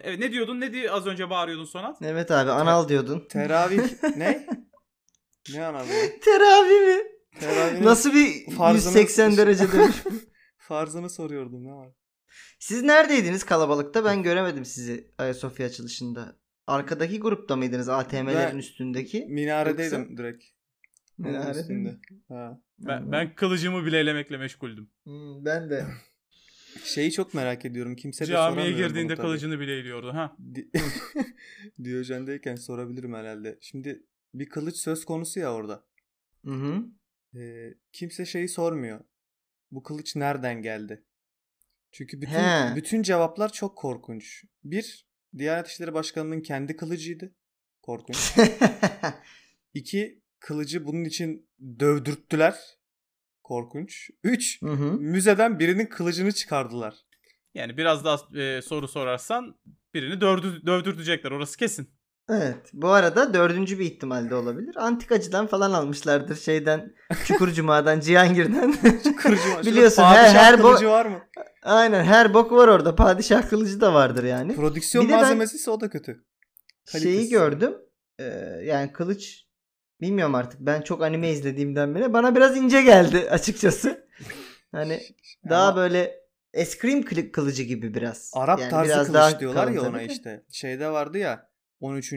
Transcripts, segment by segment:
Evet ne diyordun? Ne diye az önce bağırıyordun Sonat? Evet abi anal diyordun. Teravih ne? Ne anlamı? Teravih mi? Teravih Nasıl bir Farzını- 180 derece demiş. Farzını soruyordum ne var? Siz neredeydiniz kalabalıkta? Ben göremedim sizi Ayasofya açılışında. Arkadaki grupta mıydınız ATM'lerin Ben- üstündeki? Minaredeydim direkt. Minarede Üstünde. mi? Ha. Ben, ben kılıcımı bileylemekle meşguldüm. Hmm, ben de. Şeyi çok merak ediyorum. Kimse de Camiye girdiğinde kılıcını bileyliyordu. Ha. Di- Diyojen'deyken sorabilirim herhalde. Şimdi bir kılıç söz konusu ya orada. Hı hı. Ee, kimse şeyi sormuyor. Bu kılıç nereden geldi? Çünkü bütün He. bütün cevaplar çok korkunç. Bir, Diyanet İşleri Başkanı'nın kendi kılıcıydı. Korkunç. İki, kılıcı bunun için dövdürttüler. Korkunç. Üç, Hı hı. müzeden birinin kılıcını çıkardılar. Yani biraz daha e, soru sorarsan birini dövdü, dövdürtecekler. Orası kesin. Evet. Bu arada dördüncü bir ihtimal de olabilir. Antikacıdan falan almışlardır şeyden. Çukurcuma'dan, Cihangir'den. Şurada Biliyorsun, her- padişah her kılıcı var mı? Aynen her bok var orada. Padişah kılıcı da vardır yani. Prodüksiyon Bir malzemesi ise o da kötü. Şeyi Kalitesi. gördüm. Ee, yani kılıç bilmiyorum artık. Ben çok anime izlediğimden beri bana biraz ince geldi açıkçası. Hani daha Ama böyle eskrim kılı- kılıcı gibi biraz. Arap Yani tarzı biraz kılıç daha diyorlar ya ona işte. Şeyde vardı ya 13.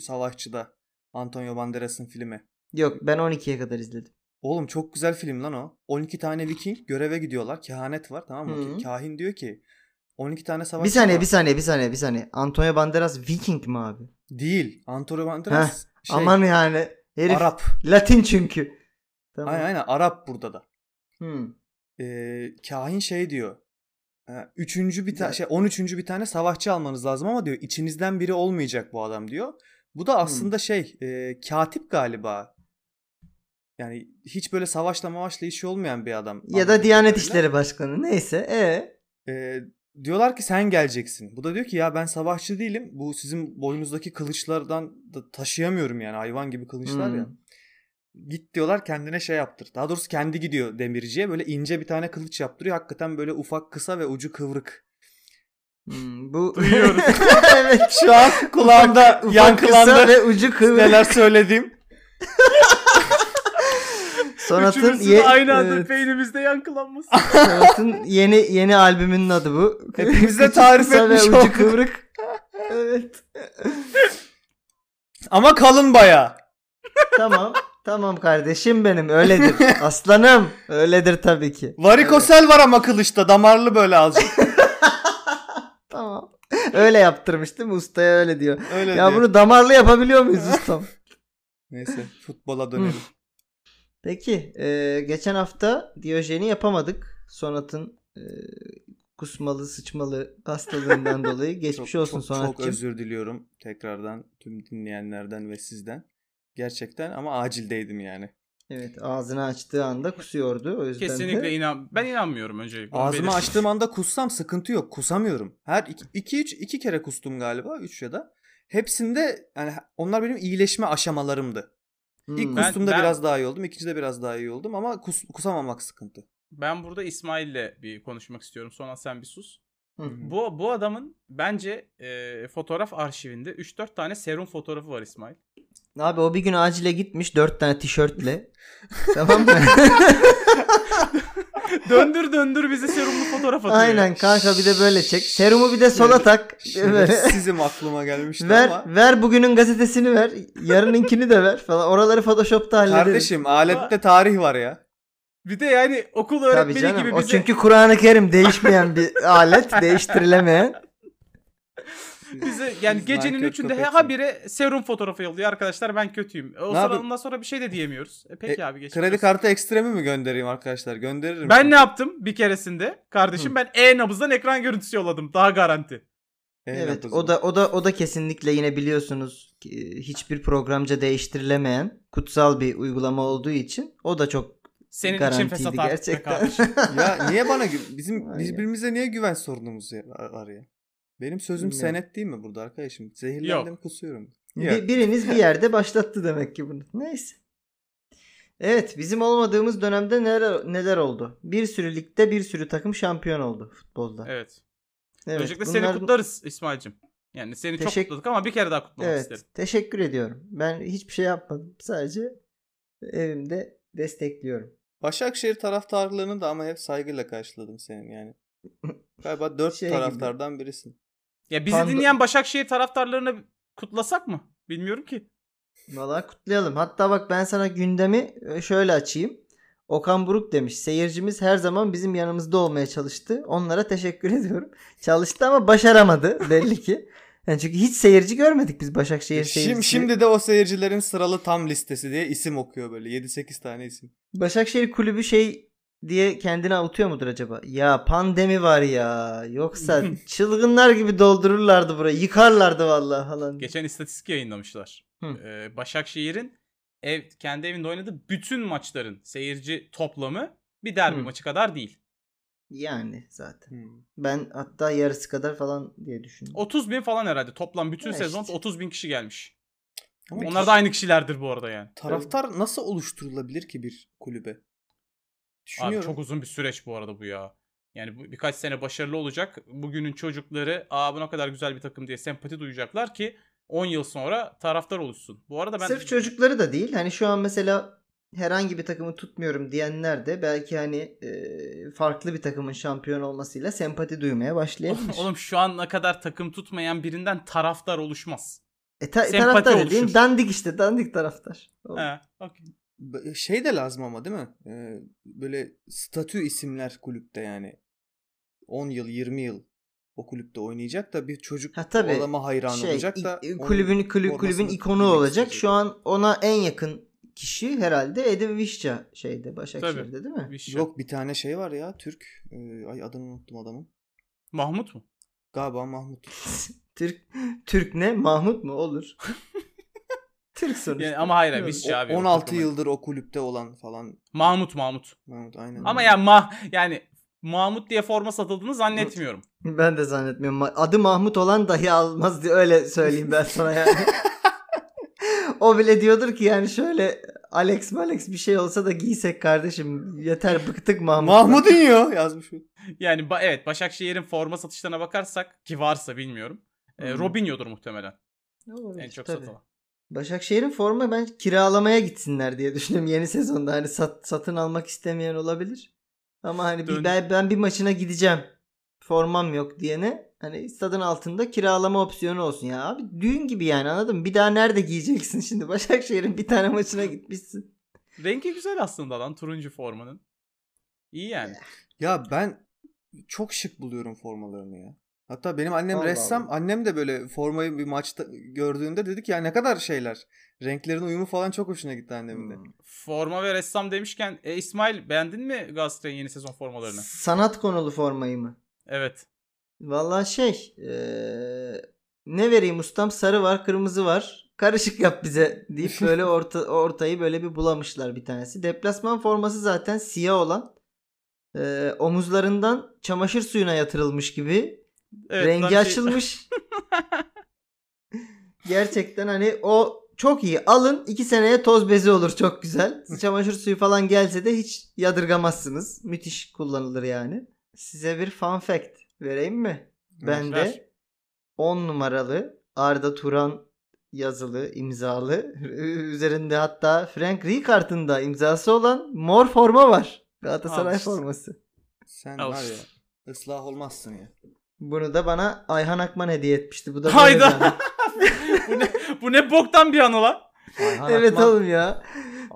Savaşçı'da Antonio Banderas'ın filmi. Yok ben 12'ye kadar izledim. Oğlum çok güzel film lan o. 12 tane Viking göreve gidiyorlar. Kehanet var tamam mı? Hı. Kahin diyor ki 12 tane savaşçı Bir saniye var. bir saniye bir saniye bir saniye. Antonio Banderas Viking mi abi? Değil. Antonio Banderas şey, Aman yani herif Arap. Latin çünkü. Tamam. Aynen aynen Arap burada da. Hmm. Ee, kahin şey diyor. Üçüncü bir tane şey 13. bir tane savaşçı almanız lazım ama diyor içinizden biri olmayacak bu adam diyor. Bu da aslında şey e, katip galiba. Yani hiç böyle savaşla mavaşla işi olmayan bir adam. Ya da Diyanet kadarıyla. İşleri Başkanı neyse. E E, diyorlar ki sen geleceksin. Bu da diyor ki ya ben savaşçı değilim. Bu sizin boynunuzdaki kılıçlardan da taşıyamıyorum yani hayvan gibi kılıçlar ya. Hmm. Git diyorlar kendine şey yaptır. Daha doğrusu kendi gidiyor demirciye böyle ince bir tane kılıç yaptırıyor. Hakikaten böyle ufak kısa ve ucu kıvrık. Hmm, bu Duyuyoruz. evet. Şu an kulağımda Ufak yankılandı kısa ve ucu kıvrık. neler söylediğim. Sonat'ın Üçümüzün ye- aynı anda evet, beynimizde yankılanması. Sonat'ın yeni yeni albümünün adı bu. Hepimiz de tarif kısa ve etmiş ucu olduk. kıvrık. evet. Ama kalın baya. Tamam. Tamam kardeşim benim öyledir. Aslanım öyledir tabii ki. Varikosel var ama kılıçta damarlı böyle azıcık. Tamam. Öyle yaptırmış değil mi? Ustaya öyle diyor. Öyle ya diyor. bunu damarlı yapabiliyor muyuz ustam? Neyse futbola dönelim. Peki. e, geçen hafta Diyojen'i yapamadık. Sonat'ın e, kusmalı sıçmalı hastalığından dolayı. Geçmiş çok, olsun çok, çok Sonat'cığım. özür diliyorum tekrardan tüm dinleyenlerden ve sizden. Gerçekten ama acildeydim yani. Evet ağzını açtığı anda kusuyordu. O yüzden Kesinlikle de... inan. Ben inanmıyorum öncelikle. Ağzımı belirteyim. açtığım anda kussam sıkıntı yok. Kusamıyorum. Her iki, iki, üç, iki kere kustum galiba. Üç ya da. Hepsinde yani onlar benim iyileşme aşamalarımdı. İlk Hmm. Ben- kustumda ben- biraz daha iyi oldum. ikincide biraz daha iyi oldum ama kus, kusamamak sıkıntı. Ben burada İsmail'le bir konuşmak istiyorum. Sonra sen bir sus. Bu bu adamın bence e, fotoğraf arşivinde 3-4 tane serum fotoğrafı var İsmail. Abi o bir gün acile gitmiş dört tane tişörtle. tamam mı? döndür döndür bize serumlu fotoğraf atıyor. Aynen kanka bir de böyle çek. Serumu bir de sola tak. Sizim aklıma gelmişti ver ama. ver bugünün gazetesini ver. Yarınınkini de ver falan. Oraları Photoshop'ta hallederiz. Kardeşim alette tarih var ya. Bir de yani okul Tabii öğretmeni canım. gibi O bize çünkü Kur'an-ı Kerim değişmeyen bir alet. Değiştirilemeyen. Bize yani Siz gecenin nankör üçünde köpeksiniz. habire serum fotoğrafı yolluyor arkadaşlar ben kötüyüm. O Ne yapayım? ondan sonra bir şey de diyemiyoruz. E peki E, abi geçmiş Kredi kartı ekstremi mi göndereyim arkadaşlar? Gönderirim. Ben ne yaptım bir keresinde? Kardeşim ben e-nabızdan ekran görüntüsü yolladım. Daha garanti. E, Evet o da o da o da kesinlikle yine biliyorsunuz ki, hiçbir programca değiştirilemeyen kutsal bir uygulama olduğu için o da çok Senin Garantiydi için fesat be gerçekten. kardeşim. ya niye bana gü- bizim biz ya. birbirimize niye güven sorunumuz ya- var ya? Benim sözüm Bilmiyorum. senet değil mi burada arkadaşım? Zehirlendim Yok. kusuyorum. Bir- Yok. biriniz bir yerde başlattı demek ki bunu. Neyse. Evet bizim olmadığımız dönemde neler neler oldu? Bir sürü ligde bir sürü takım şampiyon oldu futbolda. Evet. Evet, Öncelikle bunlar- seni kutlarız İsmail'cim. Yani seni çok Teşekkür- kutladık ama bir kere daha kutlamak Evet. isterim. Teşekkür ediyorum. Ben hiçbir şey yapmadım. Sadece evimde destekliyorum. Başakşehir taraftarlarını da ama hep saygıyla karşıladım senin yani. Galiba dört Şey gibi. taraftardan birisin. Ya bizi Panda- dinleyen Başakşehir taraftarlarını kutlasak mı? Bilmiyorum ki. Valla kutlayalım. Hatta bak ben sana gündemi e, şöyle açayım. Okan Buruk demiş. Seyircimiz her zaman bizim yanımızda olmaya çalıştı. Onlara teşekkür ediyorum. Çalıştı ama başaramadı belli ki. Yani çünkü hiç seyirci görmedik biz Başakşehir seyircisi. Şimdi, şimdi de o seyircilerin sıralı tam listesi diye isim okuyor böyle. 7-8 tane isim. Başakşehir kulübü şey diye kendini avutuyor mudur acaba? Ya pandemi var ya. Yoksa çılgınlar gibi doldururlardı burayı. Yıkarlardı vallahi falan. Geçen istatistik yayınlamışlar. Hı. Ee, Başakşehir'in ev kendi evinde oynadığı bütün maçların seyirci toplamı bir derbi Hı. maçı kadar değil. Yani zaten. Hmm. Ben hatta yarısı kadar falan diye düşündüm. 30 bin falan herhalde. Toplam bütün Ya sezon işte. 30 bin kişi gelmiş. Ama Onlar da aynı kişilerdir bu arada yani. taraftar nasıl oluşturulabilir ki bir kulübe? Abi Düşünüyorum. çok uzun bir süreç bu arada bu ya. Yani bu birkaç sene başarılı olacak. Bugünün çocukları aa bu ne kadar güzel bir takım diye sempati duyacaklar ki 10 yıl sonra taraftar oluşsun. Bu arada ben Sırf çocukları da değil. Hani şu an mesela herhangi bir takımı tutmuyorum diyenler de belki hani e, farklı bir takımın şampiyon olmasıyla sempati duymaya başlayabilir. Oğlum şu ana kadar takım tutmayan birinden taraftar oluşmaz. e, ta- sempati taraftar dediğin oluşur. dandik işte dandik taraftar. He, okey. B- Şey de lazım ama değil mi? Ee, böyle statü isimler kulüpte yani. 10 yıl 20 yıl o kulüpte oynayacak da bir çocuk Ha, tabii. o adama hayran şey, olacak da i- onun kulübün kulüp, kulübün ikonu olacak. Şu an ona en yakın kişi herhalde Edin Visca şeyde Başakşehir'de Tabii. değil mi? Şey. Yok bir tane şey var ya Türk. Ee, ay adını unuttum adamın. Mahmut mu? Galiba Mahmut. Türk Türk ne? Mahmut mu? Olur. Türk sonuçta. Yani ama hayır. Visca O- abi. o 16 takımın. yıldır o kulüpte olan falan. Mahmut Mahmut. Mahmut aynen. Ama yani mah yani Mahmut diye forma satıldığını zannetmiyorum. Ben de zannetmiyorum. Ma- Adı Mahmut olan dahi almaz diye öyle söyleyeyim ben sana yani. o bile diyordur ki yani şöyle Alex Alex bir şey olsa da giysek kardeşim. Yeter bıktık Mahmut. Mahmudinho yazmış. o. Yani ba- evet Başakşehir'in forma satışlarına bakarsak ki varsa bilmiyorum. E, Hmm. Robinho'dur muhtemelen Olabilir, en çok tabii. satılan. Başakşehir'in forma ben kiralamaya gitsinler diye düşünüyorum yeni sezonda. Hani sat, satın almak istemeyen olabilir. Ama hani bir, ben, ben bir maçına gideceğim. Formam yok diyene hani stadın altında kiralama opsiyonu olsun ya. Abi düğün gibi yani anladın mı? Bir daha nerede giyeceksin şimdi? Başakşehir'in bir tane maçına gitmişsin. Rengi güzel aslında lan turuncu formanın. İyi yani. Ya ben çok şık buluyorum formalarını ya. Hatta benim annem Allah ressam. Allah. Annem de böyle formayı bir maçta gördüğünde dedi ki ya ne kadar şeyler. Renklerin uyumu falan çok hoşuna gitti annemin de. Hmm. Forma ve ressam demişken e, İsmail beğendin mi Galatasaray'ın yeni sezon formalarını? Sanat konulu formayı mı? Evet. Valla şey eee, ne vereyim ustam sarı var kırmızı var karışık yap bize deyip böyle orta, ortayı böyle bir bulamışlar bir tanesi. Deplasman forması zaten siyah olan eee, omuzlarından çamaşır suyuna yatırılmış gibi evet rengi şey- açılmış. Gerçekten hani o çok iyi alın iki seneye toz bezi olur çok güzel. Çamaşır suyu falan gelse de hiç yadırgamazsınız. Müthiş kullanılır yani. Size bir fun fact vereyim mi? Ben Ver. de 10 numaralı Arda Turan yazılı, imzalı. Üzerinde hatta Frank Rijkaard'ın da imzası olan mor forma var. Galatasaray Al işte. forması. Sen Al. var ya ıslah olmazsın ya. Bunu da bana Ayhan Akman hediye etmişti. Bu da Hayda. bu, ne, bu ne boktan bir anı lan. Ayhan evet Akman oğlum ya.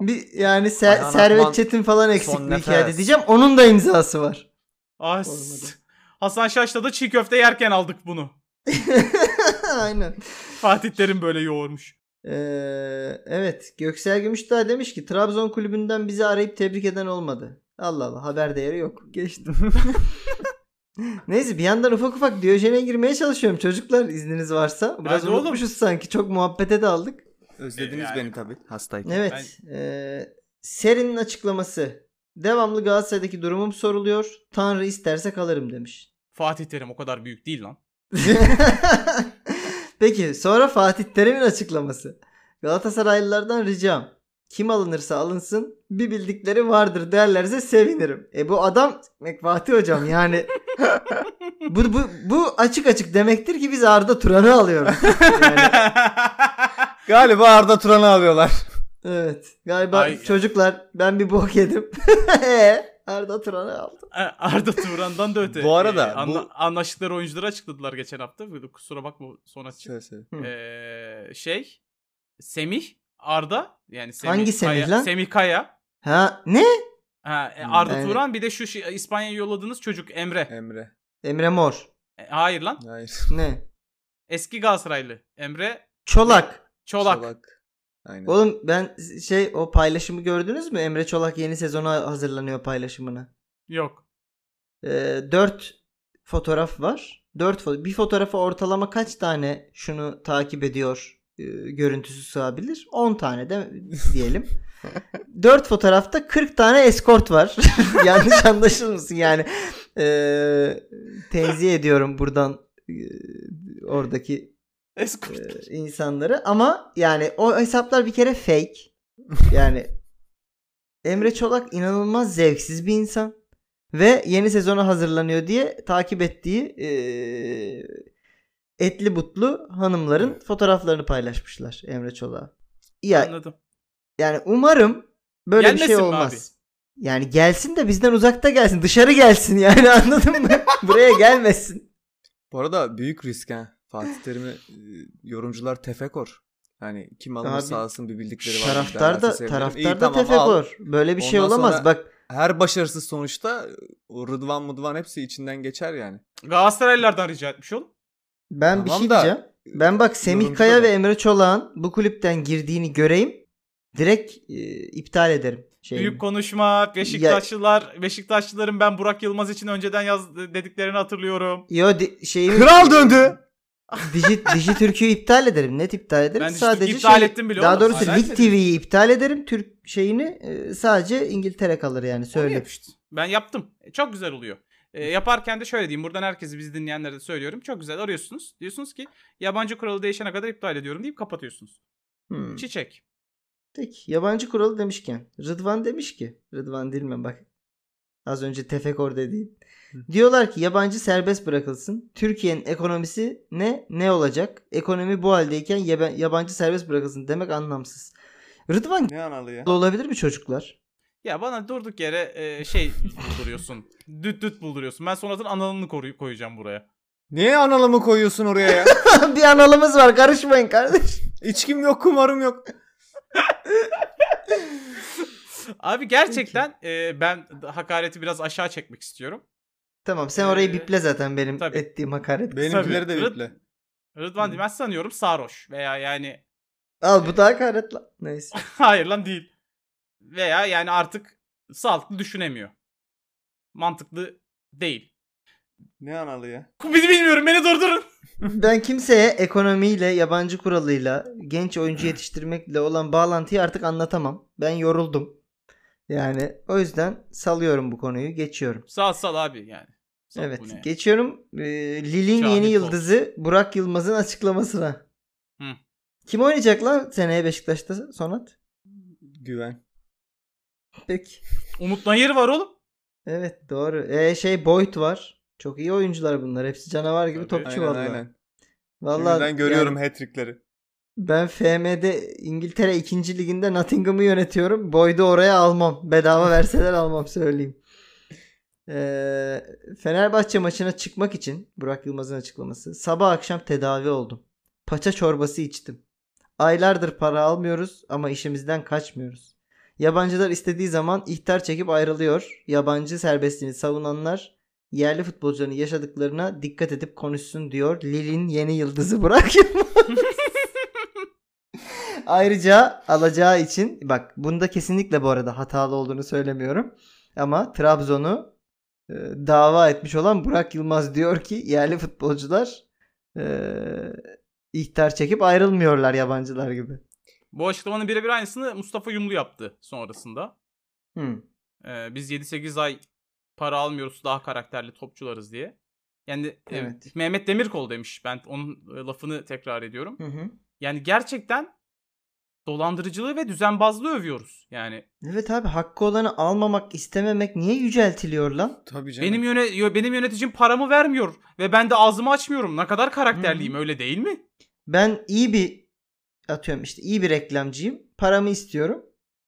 Bir yani Ser- Ayhan Servet Akman Çetin falan eksik bir nefes. diyeceğim. Onun da imzası var. Ah, Olmadı. Hasan Şaş'ta da çiğ köfte yerken aldık bunu. Aynen. Fatih Terim böyle yoğurmuş. Ee, evet Göksel Gümüşdağ demiş ki Trabzon kulübünden bizi arayıp tebrik eden olmadı. Allah Allah haber değeri yok. Geçtim. Neyse bir yandan ufak ufak Diyojen'e girmeye çalışıyorum çocuklar izniniz varsa. Biraz Hadi oğlum. unutmuşuz sanki çok muhabbete de aldık. Özlediniz Yani. beni tabii hastayken. Evet. ee, Serin'in açıklaması. Devamlı Galatasaray'daki durumum soruluyor. Tanrı isterse kalırım demiş. Fatih Terim o kadar büyük değil lan. Peki sonra Fatih Terim'in açıklaması. Galatasaraylılardan ricam. Kim alınırsa alınsın bir bildikleri vardır derlerse sevinirim. E bu adam Fatih hocam yani bu, bu, bu açık açık demektir ki biz Arda Turan'ı alıyoruz. Yani, Galiba Arda Turan'ı alıyorlar. evet. Galiba Ay. çocuklar ben bir bok yedim. Ee, Arda Turan'ı aldım. Arda Turan'dan da öte. Bu arada Ee, anla- bu- anlaştıkları oyuncuları açıkladılar geçen hafta. Kusura bakma söyle. Hı. Ee, şey Semih Arda yani Semih Hangi Semih Kaya, lan? Semih Kaya. Ha ne? Ha, e, Hmm, Arda yani- Turan bir de şu şey, İspanya'ya yolladığınız çocuk Emre. Emre. Emre Mor. E, hayır lan. Hayır. Ne? Eski Galatasaraylı. Emre Çolak. Çolak. Aynen. Oğlum ben şey o paylaşımı gördünüz mü? Emre Çolak yeni sezona hazırlanıyor paylaşımını. Yok. Ee, 4 fotoğraf var. 4 fo- bir fotoğrafa ortalama kaç tane şunu takip ediyor e, görüntüsü sığabilir? 10 tane de diyelim. 4 fotoğrafta 40 tane eskort var. Yanlış anlaşılmasın yani. Ee, tenzih ediyorum buradan e, oradaki e, insanları ama yani o hesaplar bir kere fake. Yani Emre Çolak inanılmaz zevksiz bir insan ve yeni sezona hazırlanıyor diye takip ettiği e, etli butlu hanımların fotoğraflarını paylaşmışlar Emre Çolak'a. Ya Anladım. Yani umarım böyle bir şey Gelmesin olmaz. Yani gelsin de bizden uzakta gelsin. Dışarı gelsin yani anladın mı? Buraya gelmesin. Bu arada büyük risk ha. Fatih Terim'i e, yorumcular tefekor. Yani kim alırsa Abi, alsın bir bildikleri var. Taraftar da taraftar İyi, da tamam, al. tefekor. Böyle bir şey Ondan olamaz. sonra- Bak Her başarısız sonuçta o Rıdvan Mıdvan hepsi içinden geçer yani. Galatasaraylılardan rica etmiş oğlum. Ben bir Tamam şey da- diyeceğim. Ben bak Semih Kaya da- ve Emre Çolak'ın bu kulüpten girdiğini göreyim. Direkt e, iptal ederim. Şeyini. Büyük konuşma. Beşiktaşlılar, Beşiktaşlıların ben Burak Yılmaz için önceden yaz dediklerini hatırlıyorum. Yo di- şeyimi Kral döndü. Diji, Diji Türk'ü iptal ederim. Net iptal ederim. Ben sadece iptal şey- ettim bile Daha doğrusu Lig. TV'yi iptal ederim. Türk şeyini e, sadece İngiltere kalır yani söyle. işte. Ben yaptım. E, Çok güzel oluyor. E, yaparken de şöyle diyeyim. Buradan herkesi bizi dinleyenlere de söylüyorum. Çok güzel arıyorsunuz. Diyorsunuz ki yabancı kuralı değişene kadar iptal ediyorum deyip kapatıyorsunuz. Hmm. Çiçek. Peki yabancı kuralı demişken Rıdvan demiş ki Rıdvan değil mi bak az önce tefekor dediğin. Diyorlar ki yabancı serbest bırakılsın. Türkiye'nin ekonomisi ne ne olacak? Ekonomi bu haldeyken yaba- yabancı serbest bırakılsın demek anlamsız. Rıdvan Ne analı ya? olabilir mi çocuklar? Ya bana durduk yere e, şey bulduruyorsun. düt düt bulduruyorsun. Ben sonradan analını koruy- koyacağım buraya. Niye analımı koyuyorsun oraya ya? bir analımız var karışmayın kardeş. İçkim yok kumarım yok. Abi gerçekten e, ben hakareti biraz aşağı çekmek istiyorum. Tamam sen orayı Ee, biple zaten benim tabii. ettiğim hakaret. Benimkileri de Tabii. biple. Rıdvan değil ben sanıyorum sarhoş veya yani Al bu da hakaret lan. Neyse. hayır lan değil. Veya yani artık sağlıklı düşünemiyor. Mantıklı değil. Ne analı ya? Bizi bilmiyorum beni durdurun. Ben kimseye ekonomiyle, yabancı kuralıyla, genç oyuncu yetiştirmekle olan bağlantıyı artık anlatamam. Ben yoruldum. Yani o yüzden salıyorum bu konuyu, geçiyorum. Sal sal abi yani. Sal, evet, bu ne? geçiyorum. Ee, Lille'in Şahit yeni ol. yıldızı Burak Yılmaz'ın açıklamasına. Hı. Kim oynayacak lan seneye Beşiktaş'ta Sonat? Güven. Peki. Umut Nayır var oğlum. Evet doğru. Ee, şey Boyd var. Çok iyi oyuncular bunlar. Hepsi canavar gibi Tabii. topçu Aynen vallahi. aynen. Vallahi Şimdiden görüyorum yani hat-trickleri. ben FM'de İngiltere 2. liginde Nottingham'ı yönetiyorum. Boyd'u oraya almam. Bedava verseler almam söyleyeyim. Ee, Fenerbahçe maçına çıkmak için Burak Yılmaz'ın açıklaması. Sabah akşam tedavi oldum. Paça çorbası içtim. Aylardır para almıyoruz ama işimizden kaçmıyoruz. Yabancılar istediği zaman ihtar çekip ayrılıyor. Yabancı serbestliğini savunanlar yerli futbolcuların yaşadıklarına dikkat edip konuşsun diyor. Lille'in yeni yıldızı Burak Yılmaz. Ayrıca alacağı için bak bunda kesinlikle bu arada hatalı olduğunu söylemiyorum. Ama Trabzon'u e, dava etmiş olan Burak Yılmaz diyor ki yerli futbolcular e, ihtar çekip ayrılmıyorlar yabancılar gibi. Bu açıklamanın birebir aynısını Mustafa Yumlu yaptı sonrasında. Hmm. Ee, biz 7-8 ay para almıyoruz daha karakterli topçularız diye. Yani e, Evet. Mehmet Demirkol demiş. Ben onun e, lafını tekrar ediyorum. Hı hı. Yani gerçekten dolandırıcılığı ve düzenbazlığı övüyoruz. Yani Evet abi hakkı olanı almamak istememek niye yüceltiliyor lan? Tabii canım. benim yöne benim yöneticim paramı vermiyor ve ben de ağzımı açmıyorum. Ne kadar karakterliyim öyle değil mi? Ben iyi bir atıyorum işte iyi bir reklamcıyım. Paramı istiyorum.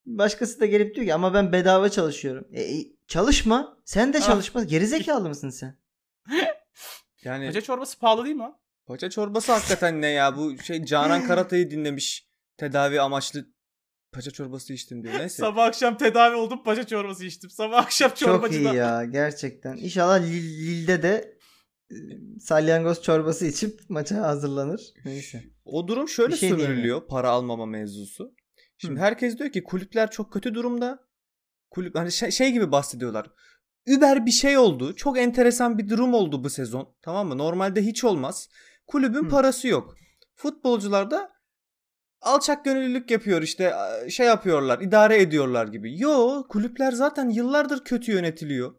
Başkası da gelip diyor ki ama ben bedava çalışıyorum. E, e, çalışma. Sen de Ah. çalışma. Gerizekalı mısın sen? yani Paça çorbası pahalı değil mi? lan? paça çorbası hakikaten ne ya? Bu şey Canan Karatay'ı dinlemiş. Tedavi amaçlı paça çorbası içtim diyor. Neyse. Sabah akşam tedavi oldum paça çorbası içtim. Sabah akşam Çok çorbacıda. iyi ya gerçekten. İnşallah Lil- Lille'de de e, salyangoz çorbası içip maça hazırlanır. Neyse. O durum şöyle Bir şey diyeyim sömürülüyor. Para almama mevzusu. Şimdi Hı. herkes diyor ki kulüpler çok kötü durumda. Kulüp hani şey, şey gibi bahsediyorlar. Uber bir şey oldu. Çok enteresan bir durum oldu bu sezon. Tamam mı? Normalde hiç olmaz. Kulübün Hı. parası yok. Futbolcular da alçak gönüllülük yapıyor işte şey yapıyorlar idare ediyorlar gibi. Yo kulüpler zaten yıllardır kötü yönetiliyor.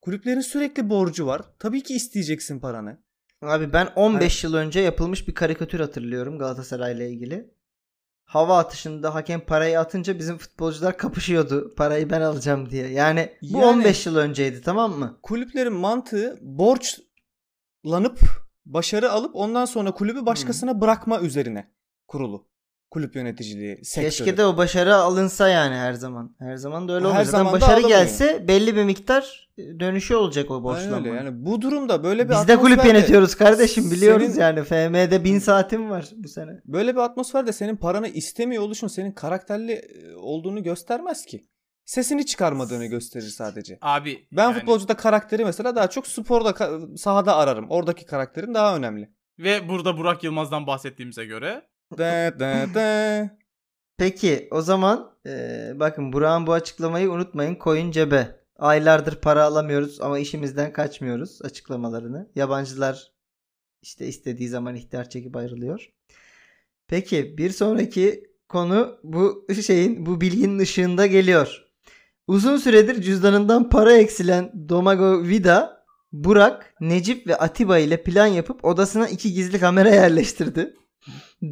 Kulüplerin sürekli borcu var. Tabii ki isteyeceksin paranı. Abi ben 15 yıl önce yapılmış bir karikatür hatırlıyorum Galatasaray'la ilgili. Hava atışında hakem parayı atınca bizim futbolcular kapışıyordu. Parayı ben alacağım diye. Yani bu Yani- 15 yıl önceydi tamam mı? kulüplerin mantığı borçlanıp başarı alıp ondan sonra kulübü başkasına bırakma üzerine kurulu. Kulüp yöneticiliği sektörü. Keşke de o başarı alınsa yani her zaman. Her zaman da öyle Her olmuyor. Zaten zaman başarı alınmıyor. gelse belli bir miktar dönüşü olacak o Aynen borçlanmanın. öyle. Yani bu durumda böyle bir Biz de kulüp yönetiyoruz kardeşim biliyoruz Senin- yani. FM'de 1000 saatim var bu sene. Böyle bir atmosferde senin paranı istemiyor oluşun senin karakterli e, olduğunu göstermez ki. Sesini çıkarmadığını gösterir sadece. Abi Ben yani- futbolcuda karakteri mesela daha çok sporda sahada ararım. Oradaki karakterin daha önemli. Ve burada Burak Yılmaz'dan bahsettiğimize göre De, de, de. Peki o zaman e, bakın Burak'ın bu açıklamayı unutmayın. Koyun cebe. Aylardır para alamıyoruz ama işimizden kaçmıyoruz açıklamalarını. Yabancılar işte istediği zaman ihtiyaç çekip ayrılıyor. Peki bir sonraki konu bu şeyin bu bilginin ışığında geliyor. Uzun süredir cüzdanından para eksilen Domago Vida, Burak, Necip ve Atiba ile plan yapıp odasına iki gizli kamera yerleştirdi.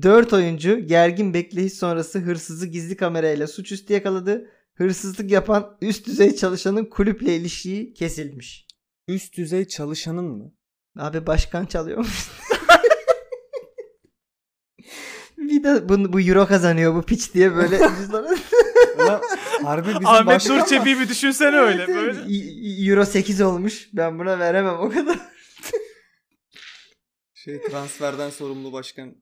4 oyuncu gergin bekleyiş sonrası hırsızı gizli kamerayla suçüstü yakaladı. Hırsızlık yapan üst düzey çalışanın kulüple ilişiği kesilmiş. Üst düzey çalışanın mı? Abi başkan çalıyormuş. bir de bu, bu euro kazanıyor bu piç diye böyle cüzdanı. Ulan harbi bizim Ahmet başkan Nur Çebi'yi bir düşünsene öyle Evet, böyle. Euro 8 olmuş. Ben buna veremem o kadar. Şey transferden sorumlu başkan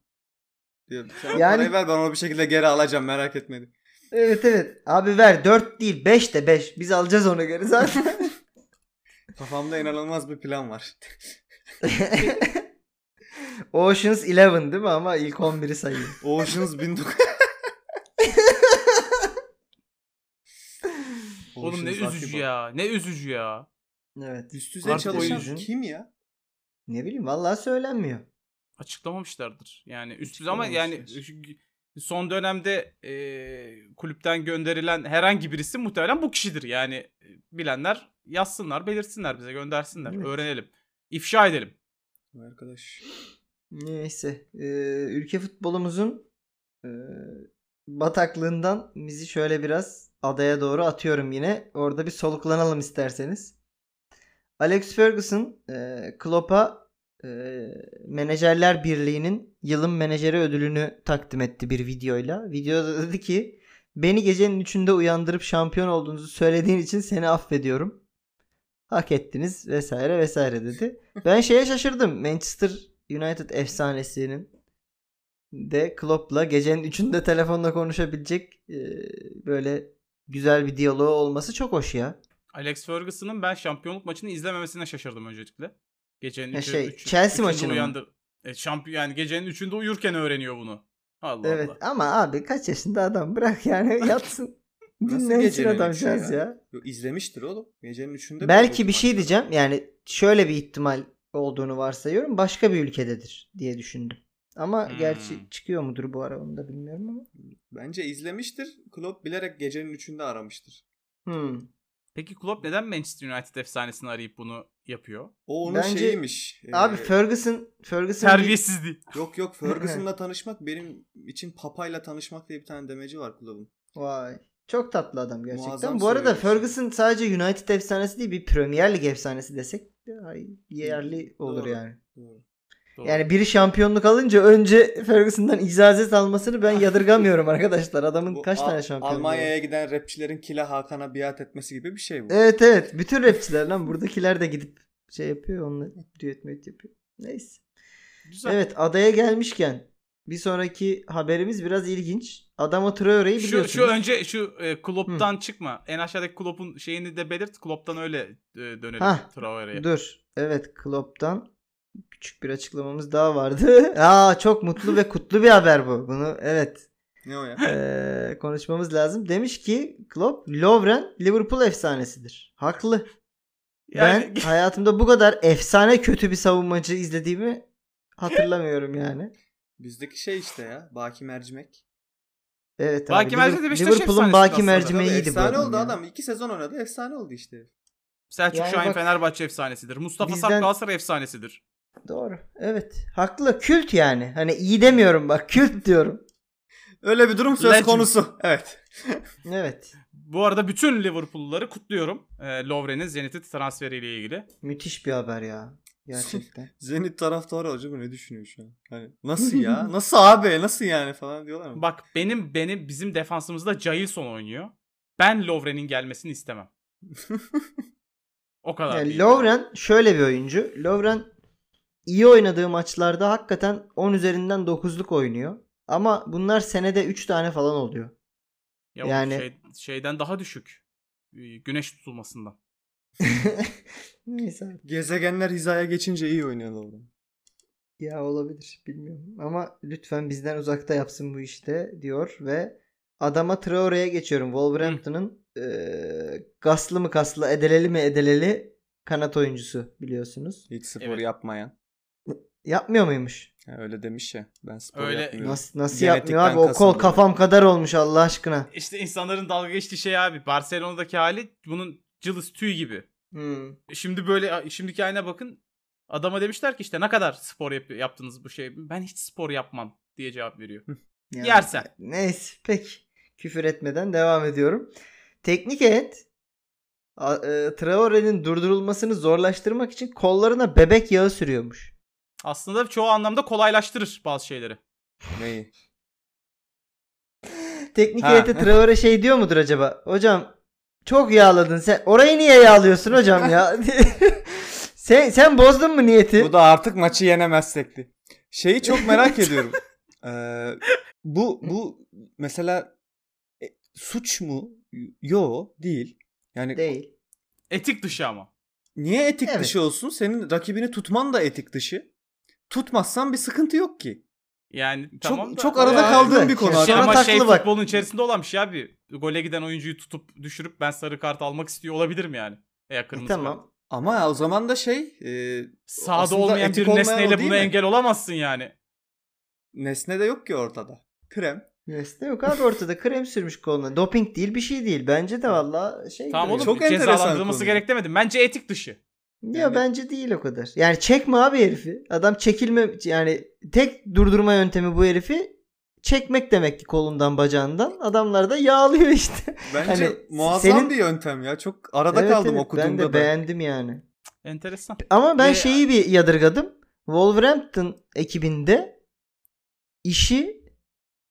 diyor. Sen Yani- ver ben onu bir şekilde geri alacağım merak etme. Evet evet. Abi ver 4 değil 5 de 5. Biz alacağız onu geri zaten. Kafamda inanılmaz bir plan var. Ocean's 11 değil mi ama ilk 11'i sayayım. Ocean's 1900. Oğlum ne üzücü ya. Ne üzücü ya. Evet. Üst düzey Artık çalışan oyuncun- kim ya? Ne bileyim vallahi söylenmiyor. Açıklamamışlardır. Yani üst düzey ama yani. Son dönemde e, kulüpten gönderilen herhangi birisi muhtemelen bu kişidir. Yani e, bilenler yazsınlar, belirtsinler bize, göndersinler. Evet. Öğrenelim. İfşa edelim. Arkadaş. Neyse. Ee, ülke futbolumuzun e, bataklığından bizi şöyle biraz adaya doğru atıyorum yine. Orada bir soluklanalım isterseniz. Alex Ferguson e, Klopp'a e, Menajerler Birliği'nin yılın menajeri ödülünü takdim etti bir videoyla. Videoda dedi ki beni gecenin üçünde uyandırıp şampiyon olduğunuzu söylediğin için seni affediyorum. Hak ettiniz vesaire vesaire dedi. Ben şeye şaşırdım. Manchester United efsanesinin de Klopp'la gecenin üçünde telefonla konuşabilecek e, böyle güzel bir diyaloğu olması çok hoş ya. Alex Ferguson'ın ben şampiyonluk maçını izlememesine şaşırdım öncelikle. Gecenin Ha üçü, şey, üçü- Chelsea maçını mı? uyandır. E, şampiyon yani gecenin üçünde uyurken öğreniyor bunu. Allah evet Allah. ama abi kaç yaşında adam bırak yani yatsın. Dinlensin adamcağız ya? ya. Yo, izlemiştir oğlum. Gecenin üçünde. Belki bir şey diyeceğim yani şöyle bir ihtimal olduğunu varsayıyorum. Başka bir ülkededir diye düşündüm. Ama Hmm. gerçi çıkıyor mudur bu ara onu da bilmiyorum ama. Bence izlemiştir. Klopp bilerek gecenin üçünde aramıştır. Hmm. Peki Klopp neden Manchester United efsanesini arayıp bunu yapıyor? O onun Bence- şeyiymiş. Ee, Abi Ferguson Ferguson bir- Terbiyesizliği. Yok yok Ferguson'la tanışmak benim için papayla tanışmak diye bir tane demeci var kulübün. Vay. Çok tatlı adam gerçekten. Muazzam Bu arada. Ferguson sadece United efsanesi değil bir Premier Lig efsanesi desek yerli olur Doğru. yani. Doğru. Doğru. Yani biri şampiyonluk alınca önce Ferguson'dan icazet almasını ben yadırgamıyorum arkadaşlar. Adamın Bu kaç Al- tane şampiyonluğu var? Almanya'ya giden rapçilerin Kila Hakan'a biat etmesi gibi bir şey bu. Evet evet. Bütün rapçiler lan buradakiler de gidip şey yapıyor. Onunla düet müet yapıyor. Neyse. Güzel. Evet adaya gelmişken bir sonraki haberimiz biraz ilginç. Adama Traore'yi Şu, biliyorsunuz. şu önce şu e, Klopp'tan çıkma. En aşağıdaki Klopp'un şeyini de belirt. Klopp'tan öyle e, dönelim Traore'ye. Dur. Evet Klopp'tan küçük bir açıklamamız daha vardı. Aa çok mutlu ve kutlu bir haber bu. Bunu evet Ne o ya? eee, konuşmamız lazım. Demiş ki Klopp Lovren Liverpool efsanesidir. Haklı. Yani Ben hayatımda bu kadar efsane kötü bir savunmacı izlediğimi hatırlamıyorum yani. Bizdeki şey işte ya. Baki mercimek. Evet Baki abi. Mercimek de Beşiktaş Liverpool'un efsanesi Baki mercimeğiydi bu efsane oldu ya. adam. İki sezon oynadı. Efsane oldu işte. Selçuk Yani Şahin bak- Fenerbahçe efsanesidir. Mustafa Bizden- Sarp Galatasaray efsanesidir. Doğru. Evet. Haklı. Kült yani. Hani iyi demiyorum bak. Kült diyorum. Öyle bir durum söz Legend. konusu. Evet. Evet. Bu arada bütün Liverpool'luları kutluyorum. E, Lovren'in Zenit'e transferiyle ilgili. Müthiş bir haber ya. Gerçekten. Zenit taraftarı acaba ne düşünüyor şu an? Hani nasıl ya? Nasıl abi? Nasıl yani falan diyorlar mı? Bak benim benim bizim defansımızda Jailson oynuyor. Ben Lovren'in gelmesini istemem. O kadar. Yani Lovren şöyle bir oyuncu. Lovren iyi oynadığı maçlarda hakikaten 10 üzerinden 9'luk oynuyor. Ama bunlar senede 3 tane falan oluyor. Ya yani- şey- şeyden daha düşük. Ee, Güneş tutulmasından. Neyse. Gezegenler hizaya geçince iyi oynuyorlar orada. Ya olabilir bilmiyorum. Ama lütfen bizden uzakta yapsın bu işte diyor ve adama Traore'ye geçiyorum. Wolverhampton'ın eee gaslı mı kaslı edeleli mi edeleli kanat oyuncusu biliyorsunuz. Hiç spor Evet. yapmayan. Yapmıyor muymuş? Ya öyle demiş ya. Ben spor Öyle- yapmıyorum. Nasıl nasıl Genetikten yapmıyor abi? O kol kafam kadar olmuş Allah aşkına. İşte insanların dalga geçtiği şey abi. Barcelona'daki hali bunun cılız tüy gibi. Hmm. Şimdi böyle şimdiki haline bakın. Adama demişler ki işte ne kadar spor yap- yaptınız bu şey. Ben hiç spor yapmam diye cevap veriyor. Yani- Yersen. Neyse peki. Küfür etmeden devam ediyorum. Teknik a- e, Traore'nin durdurulmasını zorlaştırmak için kollarına bebek yağı sürüyormuş. Aslında çoğu anlamda kolaylaştırır bazı şeyleri. Neyi? Teknik heyete Traore şey diyor mudur acaba? Hocam çok yağladın sen. Orayı niye yağlıyorsun hocam ya? sen sen bozdun mu niyeti? Bu da artık maçı yenemezsekti. Şeyi çok merak ediyorum. Ee, bu bu mesela e, suç mu? Yo değil. Yani Değil. Etik dışı ama. niye etik Evet. dışı olsun? Senin rakibini tutman da etik dışı. Tutmazsan bir sıkıntı yok ki. Yani Çok tamam da. çok arada Ya, kaldığım bir konu. Ya, Şey Sana ama şey bak. futbolun içerisinde olan bir şey abi. Gole giden oyuncuyu tutup düşürüp ben sarı kart almak istiyor olabilirim yani. Eğer kırmızı kart. tamam. Ama o zaman da şey e, Sahada Aslında olmayan bir olmayan nesneyle buna mi? engel olamazsın yani. nesne de yok ki ortada. Krem. Nesne yok abi ortada krem sürmüş koluna. Doping değil bir şey değil. Bence de valla şey. Tamam oğlum Çok enteresan cezalandırılması konu. gerek demedim. Bence etik dışı. Ya Yani- bence değil o kadar. Yani çekme abi herifi. Adam çekilme yani tek durdurma yöntemi bu herifi çekmek demek ki kolundan bacağından. Adamlar da yağlıyor işte. Bence Hani muazzam senin- bir yöntem ya. Çok arada Evet, kaldım evet, okuduğumda Ben de da. beğendim yani. Enteresan. Ama ben Ve- şeyi bir yadırgadım. Wolverhampton ekibinde işi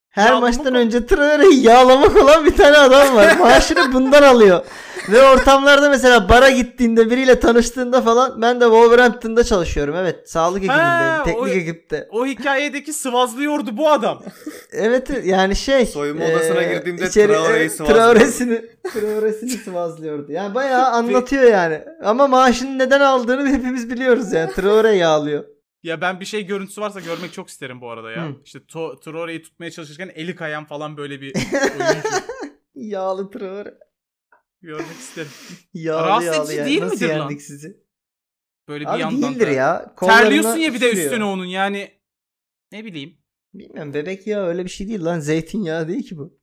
her Yağlamak maçtan o- önce Traore'yi yağlamak olan bir tane adam var. Maaşını bundan alıyor. Ve ortamlarda mesela bara gittiğinde biriyle tanıştığında falan ben de Wolverhampton'da çalışıyorum. Evet sağlık Ha, ekibindeyim. Teknik o- ekipte. O hikayedeki sıvazlıyordu bu adam. Evet yani şey. Soyunma odasına eee, girdiğimde içeri- Traore'yi e, sıvazlıyordu. Traore'sini, Traore'sini sıvazlıyordu. Yani bayağı anlatıyor yani. Ama maaşını neden aldığını hepimiz biliyoruz yani. Traore yağlıyor. Ya ben bir şey görüntüsü varsa görmek çok isterim bu arada ya. Hı. İşte to- Traore'yi tutmaya çalışırken eli kayan falan böyle bir oyuncu Yağlı Traore. Görmek isterim. Yağlı Rahatsız yağlı edici yani. değil Nasıl midir lan? sizi? Böyle bir Abi yandan değildir da. ya. Terliyorsun ya bir de sürüyor. üstüne onun yani. Ne bileyim. Bilmiyorum bebek yağı öyle bir şey değil lan. Zeytinyağı değil ki bu.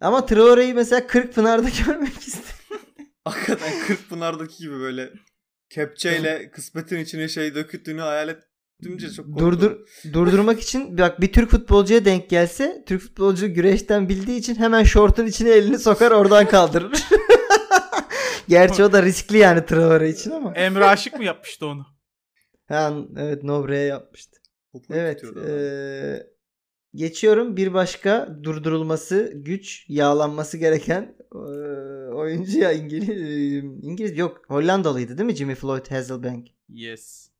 Ama Traore'yi mesela Kırkpınar'da görmek istedim. Hakikaten Kırkpınar'daki gibi böyle kepçeyle kısmetin içine şey döküttüğünü hayal et. Dümce çok korktum. Durdur durdurmak için bak bir Türk futbolcuya denk gelse Türk futbolcu güreşten bildiği için hemen şortun içine elini sokar oradan kaldırır. Gerçi o da riskli yani Traore için ama. Emre Aşık mı yapmıştı onu? Ha, evet Nobre'ye yapmıştı. Poponu Evet. eee, geçiyorum bir başka durdurulması güç yağlanması gereken eee, oyuncu ya İngiliz, İngiliz yok Hollandalıydı değil mi Jimmy Floyd Hasselbank? Yes.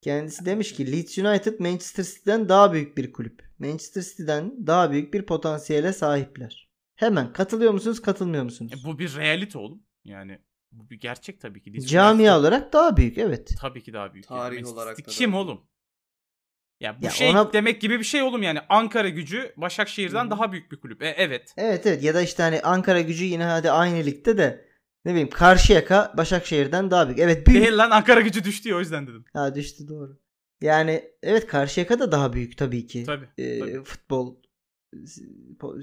Kendisi demiş ki Leeds United Manchester City'den daha büyük bir kulüp. Manchester City'den daha büyük bir potansiyele sahipler. Hemen katılıyor musunuz katılmıyor musunuz? E, bu bir realite oğlum. Yani bu bir gerçek tabii ki. Leeds Camia United olarak daha büyük evet. tabii ki daha büyük. Tarih Manchester olarak City da kim daha oğlum? Ya bu Ya şey ona- demek gibi bir şey oğlum yani. Ankara gücü Başakşehir'den Hı daha büyük bir kulüp. E, evet. Evet evet ya da işte hani Ankara gücü yine hadi aynı ligde de ne bileyim Karşıyaka Başakşehir'den daha büyük. Evet büyük. Değil lan Ankara gücü düştü ya o yüzden dedim. Ha düştü doğru. Yani evet Karşıyaka da daha büyük tabii ki. Tabii. Ee, tabii. futbol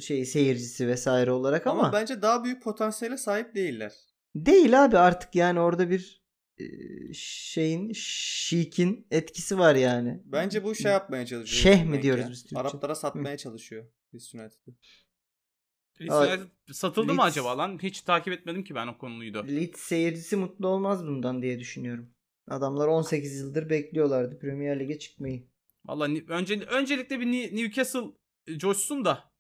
şey seyircisi vesaire olarak ama, Ama, bence daha büyük potansiyele sahip değiller. Değil abi artık yani orada bir şeyin şikin etkisi var yani. Bence bu şey yapmaya çalışıyor. Şeyh mi diyoruz ya. biz Türkçe? Araplara satmaya çalışıyor Leeds United'ı. Leeds Aa, United satıldı mı Leeds- acaba lan? Hiç takip etmedim ki ben o konuyu da. Leeds seyircisi mutlu olmaz bundan diye düşünüyorum. Adamlar 18 yıldır bekliyorlardı Premier Lig'e çıkmayı. Valla önce, öncelikle bir Newcastle e, coşsun da.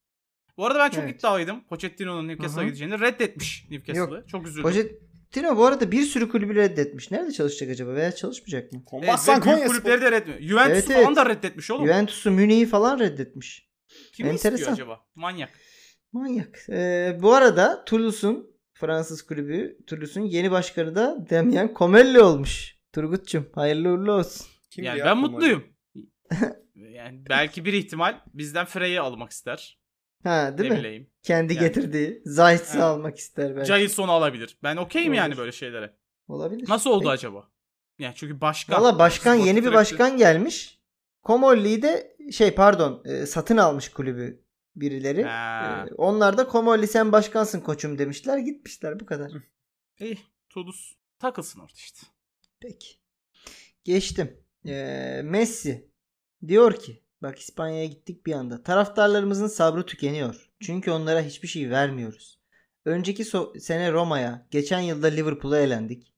Bu arada ben çok Evet. iddialıydım. Pochettino'nun Newcastle'a gideceğini. Reddetmiş Newcastle'ı. Çok üzüldüm. Pochettino bu arada bir sürü kulübü reddetmiş. Nerede çalışacak acaba veya çalışmayacak mı? Evet, Kombassan ve büyük Konya kulüpleri de reddetmiyor. Juventus'u Evet, falan evet. da reddetmiş oğlum. Juventus'u Münih'i falan reddetmiş. Kimi enteresan. istiyor acaba? Manyak. Manyak. Ee, bu arada Toulouse'un Fransız kulübü Toulouse'un yeni başkanı da Damien Comelli olmuş. Turgut'cum hayırlı uğurlu olsun. Kim yani ya ben mutluyum. yani belki bir ihtimal bizden Frey'i almak ister. Ha değil ne mi? bileyim. Kendi Yani. getirdiği Zayt'sı almak ister belki. Jailson'u alabilir. Ben okeyim yani böyle şeylere. Olabilir. Nasıl oldu Peki. acaba? Yani çünkü başkan. Valla başkan yeni bir direktör- başkan gelmiş. Komolli'yi de şey pardon e, satın almış kulübü birileri. Ha. E, onlar da Komolli sen başkansın koçum demişler gitmişler bu kadar. İyi. Toulouse takılsın orada işte. Peki. Geçtim. Ee, Messi diyor ki bak İspanya'ya gittik bir anda. Taraftarlarımızın sabrı tükeniyor. Çünkü onlara hiçbir şey vermiyoruz. Önceki so- sene Roma'ya, geçen yılda Liverpool'a elendik.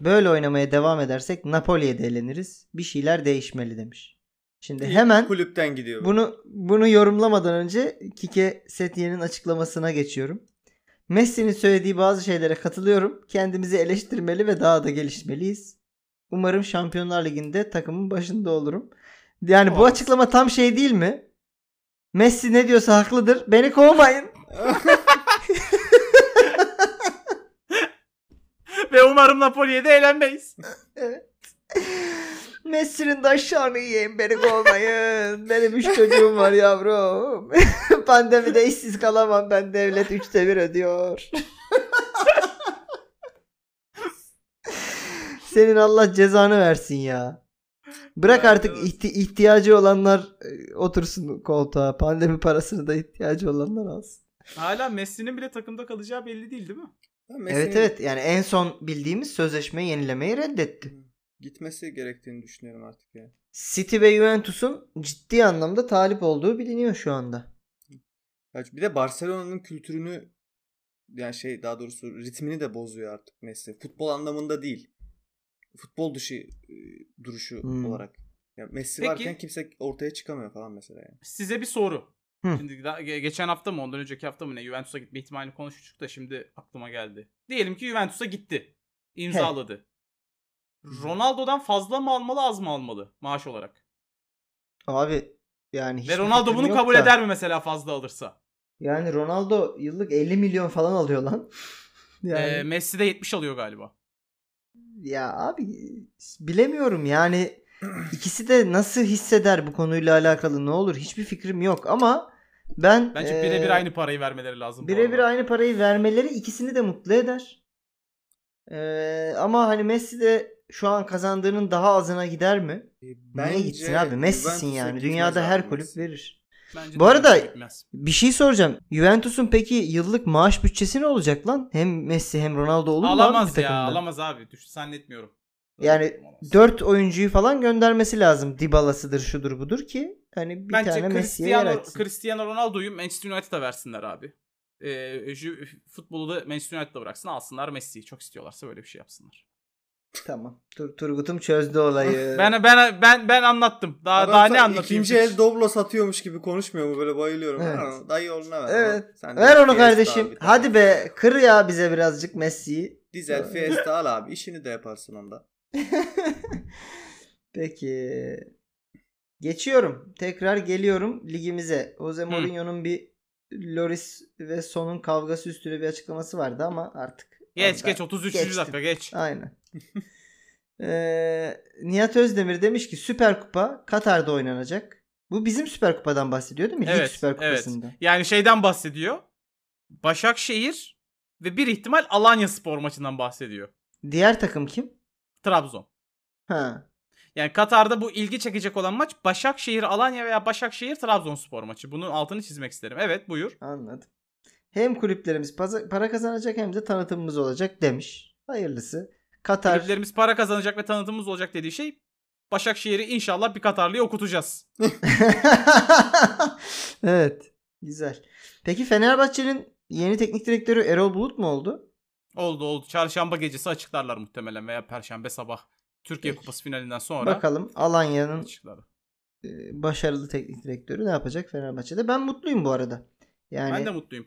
Böyle oynamaya devam edersek Napoli'ye de eleniriz. Bir şeyler değişmeli demiş. Şimdi hemen kulüpten gidiyor. bunu bunu yorumlamadan önce Kike Setyen'in açıklamasına geçiyorum. Messi'nin söylediği bazı şeylere katılıyorum. Kendimizi eleştirmeli ve daha da gelişmeliyiz. Umarım Şampiyonlar Ligi'nde takımın başında olurum. Yani bu Olmaz. açıklama tam şey değil mi? Messi ne diyorsa haklıdır. Beni kovmayın. Ve umarım Napoli'ye de eğlenmeyiz. Messi'nin de aşağını yiyeyim beni kovmayın. Benim üç çocuğum var yavrum. Pandemide işsiz kalamam ben devlet üçte bir ödüyor. Senin Allah cezanı versin ya. Bırak artık evet. ihti- ihtiyacı olanlar e, otursun koltuğa. Pandemi parasını da ihtiyacı olanlar alsın. Hala Messi'nin bile takımda kalacağı belli değil değil mi? Messi'nin Evet evet yani en son bildiğimiz sözleşmeyi yenilemeyi reddetti. Gitmesi gerektiğini düşünüyorum artık ya. City ve Juventus'un ciddi anlamda talip olduğu biliniyor şu anda. Bir de Barcelona'nın kültürünü yani şey daha doğrusu ritmini de bozuyor artık Messi. Futbol anlamında değil. Futbol dışı e, duruşu Hmm. olarak. Ya Messi Peki. varken kimse ortaya çıkamıyor falan mesela yani. Size bir soru. Hı. Şimdi daha, ge- geçen hafta mı ondan önceki hafta mı ne Juventus'a gitme ihtimalini konuşmuştuk da şimdi aklıma geldi. Diyelim ki Juventus'a gitti. İmzaladı. Ronaldo'dan fazla mı almalı az mı almalı maaş olarak? Abi yani Ve Ronaldo bunu kabul da. eder mi mesela fazla alırsa? Yani Ronaldo yıllık 50 milyon falan alıyor lan. yani Ee, Messi de 70 alıyor galiba. Ya abi bilemiyorum yani ikisi de nasıl hisseder bu konuyla alakalı ne olur hiçbir fikrim yok ama ben Bence ee, birebir aynı parayı vermeleri lazım. birebir aynı parayı vermeleri ikisini de mutlu eder. Ee, ama hani Messi de şu an kazandığının daha azına gider mi? E, Niye gitsin abi? Messi'sin yani. Dünyada her kulüp verir. Bence Bu arada- gitmez. Bir şey soracağım. Juventus'un peki yıllık maaş bütçesi ne olacak lan? Hem Messi hem Ronaldo olur mu alamaz ya alamaz abi. Düş zannetmiyorum. Yani 4 oyuncuyu falan göndermesi lazım. Dybala'sıdır şudur budur ki hani bir Bence tane Messi'ye Cristiano, açsın. Cristiano Ronaldo'yu Manchester United'a versinler abi. Ju- futbolu da Manchester United'da bıraksın alsınlar Messi'yi. Çok istiyorlarsa böyle bir şey yapsınlar. Tamam. Tur Turgut'um çözdü olayı. Ben ben ben ben anlattım. Daha Adam daha ne anlatayım? İkinci el Doblo satıyormuş gibi konuşmuyor mu? Böyle bayılıyorum. Evet. Ha, dayı oğluna ver. Evet. Sen Ver onu Fiesta kardeşim. tane. Hadi be kır ya bize birazcık Messi'yi. Dizel Fiesta al abi. İşini de yaparsın onda. Peki. Geçiyorum. Tekrar geliyorum ligimize. Jose Mourinho'nun bir Loris ve Son'un kavgası üstüne bir açıklaması vardı ama artık. Geç geç 33. geçtim. dakika geç. Aynen. Ee, Nihat Özdemir demiş ki Süper Kupa Katar'da oynanacak. Bu bizim Süper Kupa'dan bahsediyor değil mi? Lig Evet, Süper evet. Kupası'nda. Yani şeyden bahsediyor. Başakşehir ve bir ihtimal Alanya Spor maçından bahsediyor. Diğer takım kim? Trabzon. Ha. Yani Katar'da bu ilgi çekecek olan maç Başakşehir Alanya veya Başakşehir Trabzonspor maçı. Bunun altını çizmek isterim. Evet buyur. Anladım. Hem kulüplerimiz para kazanacak hem de tanıtımımız olacak demiş. Hayırlısı. Katar Kulüplerimiz para kazanacak ve tanıtımımız olacak dediği şey Başakşehir'i inşallah bir Katarlı'ya okutacağız. evet. Güzel. Peki Fenerbahçe'nin yeni teknik direktörü Erol Bulut mu oldu? Oldu oldu. Çarşamba gecesi açıklarlar muhtemelen veya perşembe sabah. Türkiye Peki. Kupası finalinden sonra Bakalım Alanya'nın açıklarlar. e, başarılı teknik direktörü ne yapacak Fenerbahçe'de? Ben mutluyum bu arada. Yani Ben de mutluyum.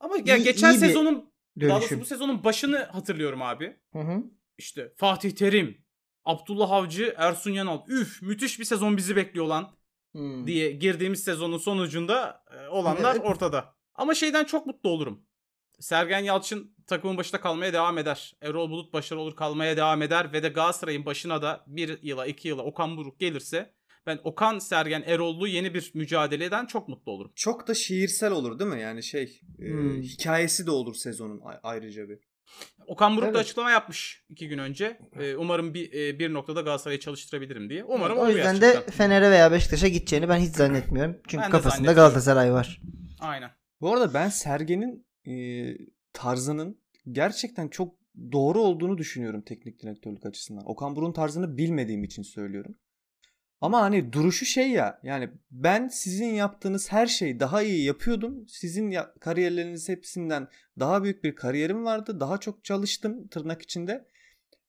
Ama ya İyi- geçen iyi sezonun daha doğrusu bu sezonun başını hatırlıyorum abi. Hı hı. İşte Fatih Terim, Abdullah Avcı, Ersun Yanal. Üf müthiş bir sezon bizi bekliyor lan Hmm. diye girdiğimiz sezonun sonucunda e, olanlar Evet. ortada. Ama şeyden çok mutlu olurum. Sergen Yalçın takımın başında kalmaya devam eder. Erol Bulut başarılı olur kalmaya devam eder. Ve de Galatasaray'ın başına da bir yıla iki yıla Okan Buruk gelirse ben Okan Sergen Erol'lu yeni bir mücadeleden çok mutlu olurum. Çok da şiirsel olur değil mi? Yani şey e, Hmm. hikayesi de olur sezonun ayrıca bir. Okan Buruk da Evet. açıklama yapmış iki gün önce. Ee, umarım bir e, bir noktada Galatasaray'ı çalıştırabilirim diye. Umarım o oluyor yüzden de Fener'e veya Beşiktaş'a gideceğini ben hiç zannetmiyorum. Çünkü Ben kafasında. Galatasaray var. Aynen. Bu arada ben Sergen'in e, tarzının gerçekten çok doğru olduğunu düşünüyorum teknik direktörlük açısından. Okan Buruk'un tarzını bilmediğim için söylüyorum. Ama hani duruşu şey ya yani ben sizin yaptığınız her şeyi daha iyi yapıyordum. Sizin ya- kariyerleriniz hepsinden daha büyük bir kariyerim vardı. Daha çok çalıştım tırnak içinde.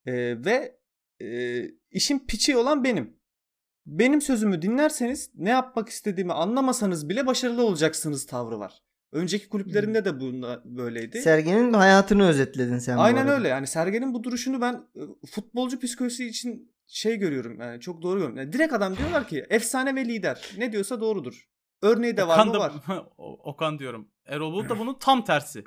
E, ve e, işin piçi olan benim. Benim sözümü dinlerseniz ne yapmak istediğimi anlamasanız bile başarılı olacaksınız tavrı var. Önceki kulüplerinde de bunda böyleydi. Sergen'in hayatını özetledin sen Aynen öyle. Yani Sergen'in bu duruşunu ben futbolcu psikolojisi için şey görüyorum. Yani çok doğru görüyorum. Yani direkt adam diyorlar ki efsane ve lider. Ne diyorsa doğrudur. Örneği de var Okan mı da- var. Okan diyorum. Erol Bulut da bunun tam tersi.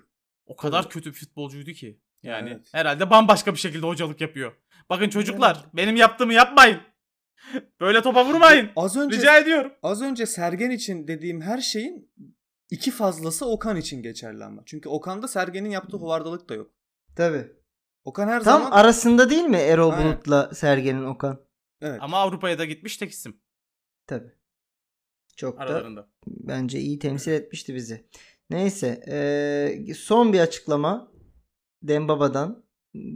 O kadar Tabii. kötü bir futbolcuydu ki. Yani Evet. herhalde bambaşka bir şekilde hocalık yapıyor. Bakın çocuklar benim yaptığımı yapmayın. Böyle topa vurmayın. Az önce Rica ediyorum. az önce Sergen için dediğim her şeyin iki fazlası Okan için geçerli ama. Çünkü Okan'da Sergen'in yaptığı hovardalık da yok. Tabii. Okan her Tam zaman arasında değil mi Erol Aynen. Bulut'la Sergen'in Okan? evet. Ama Avrupa'ya da gitmiş tek isim Tabii. Çok da aralarında. bence iyi temsil etmişti bizi. Neyse. eee, son bir açıklama Dembaba'dan.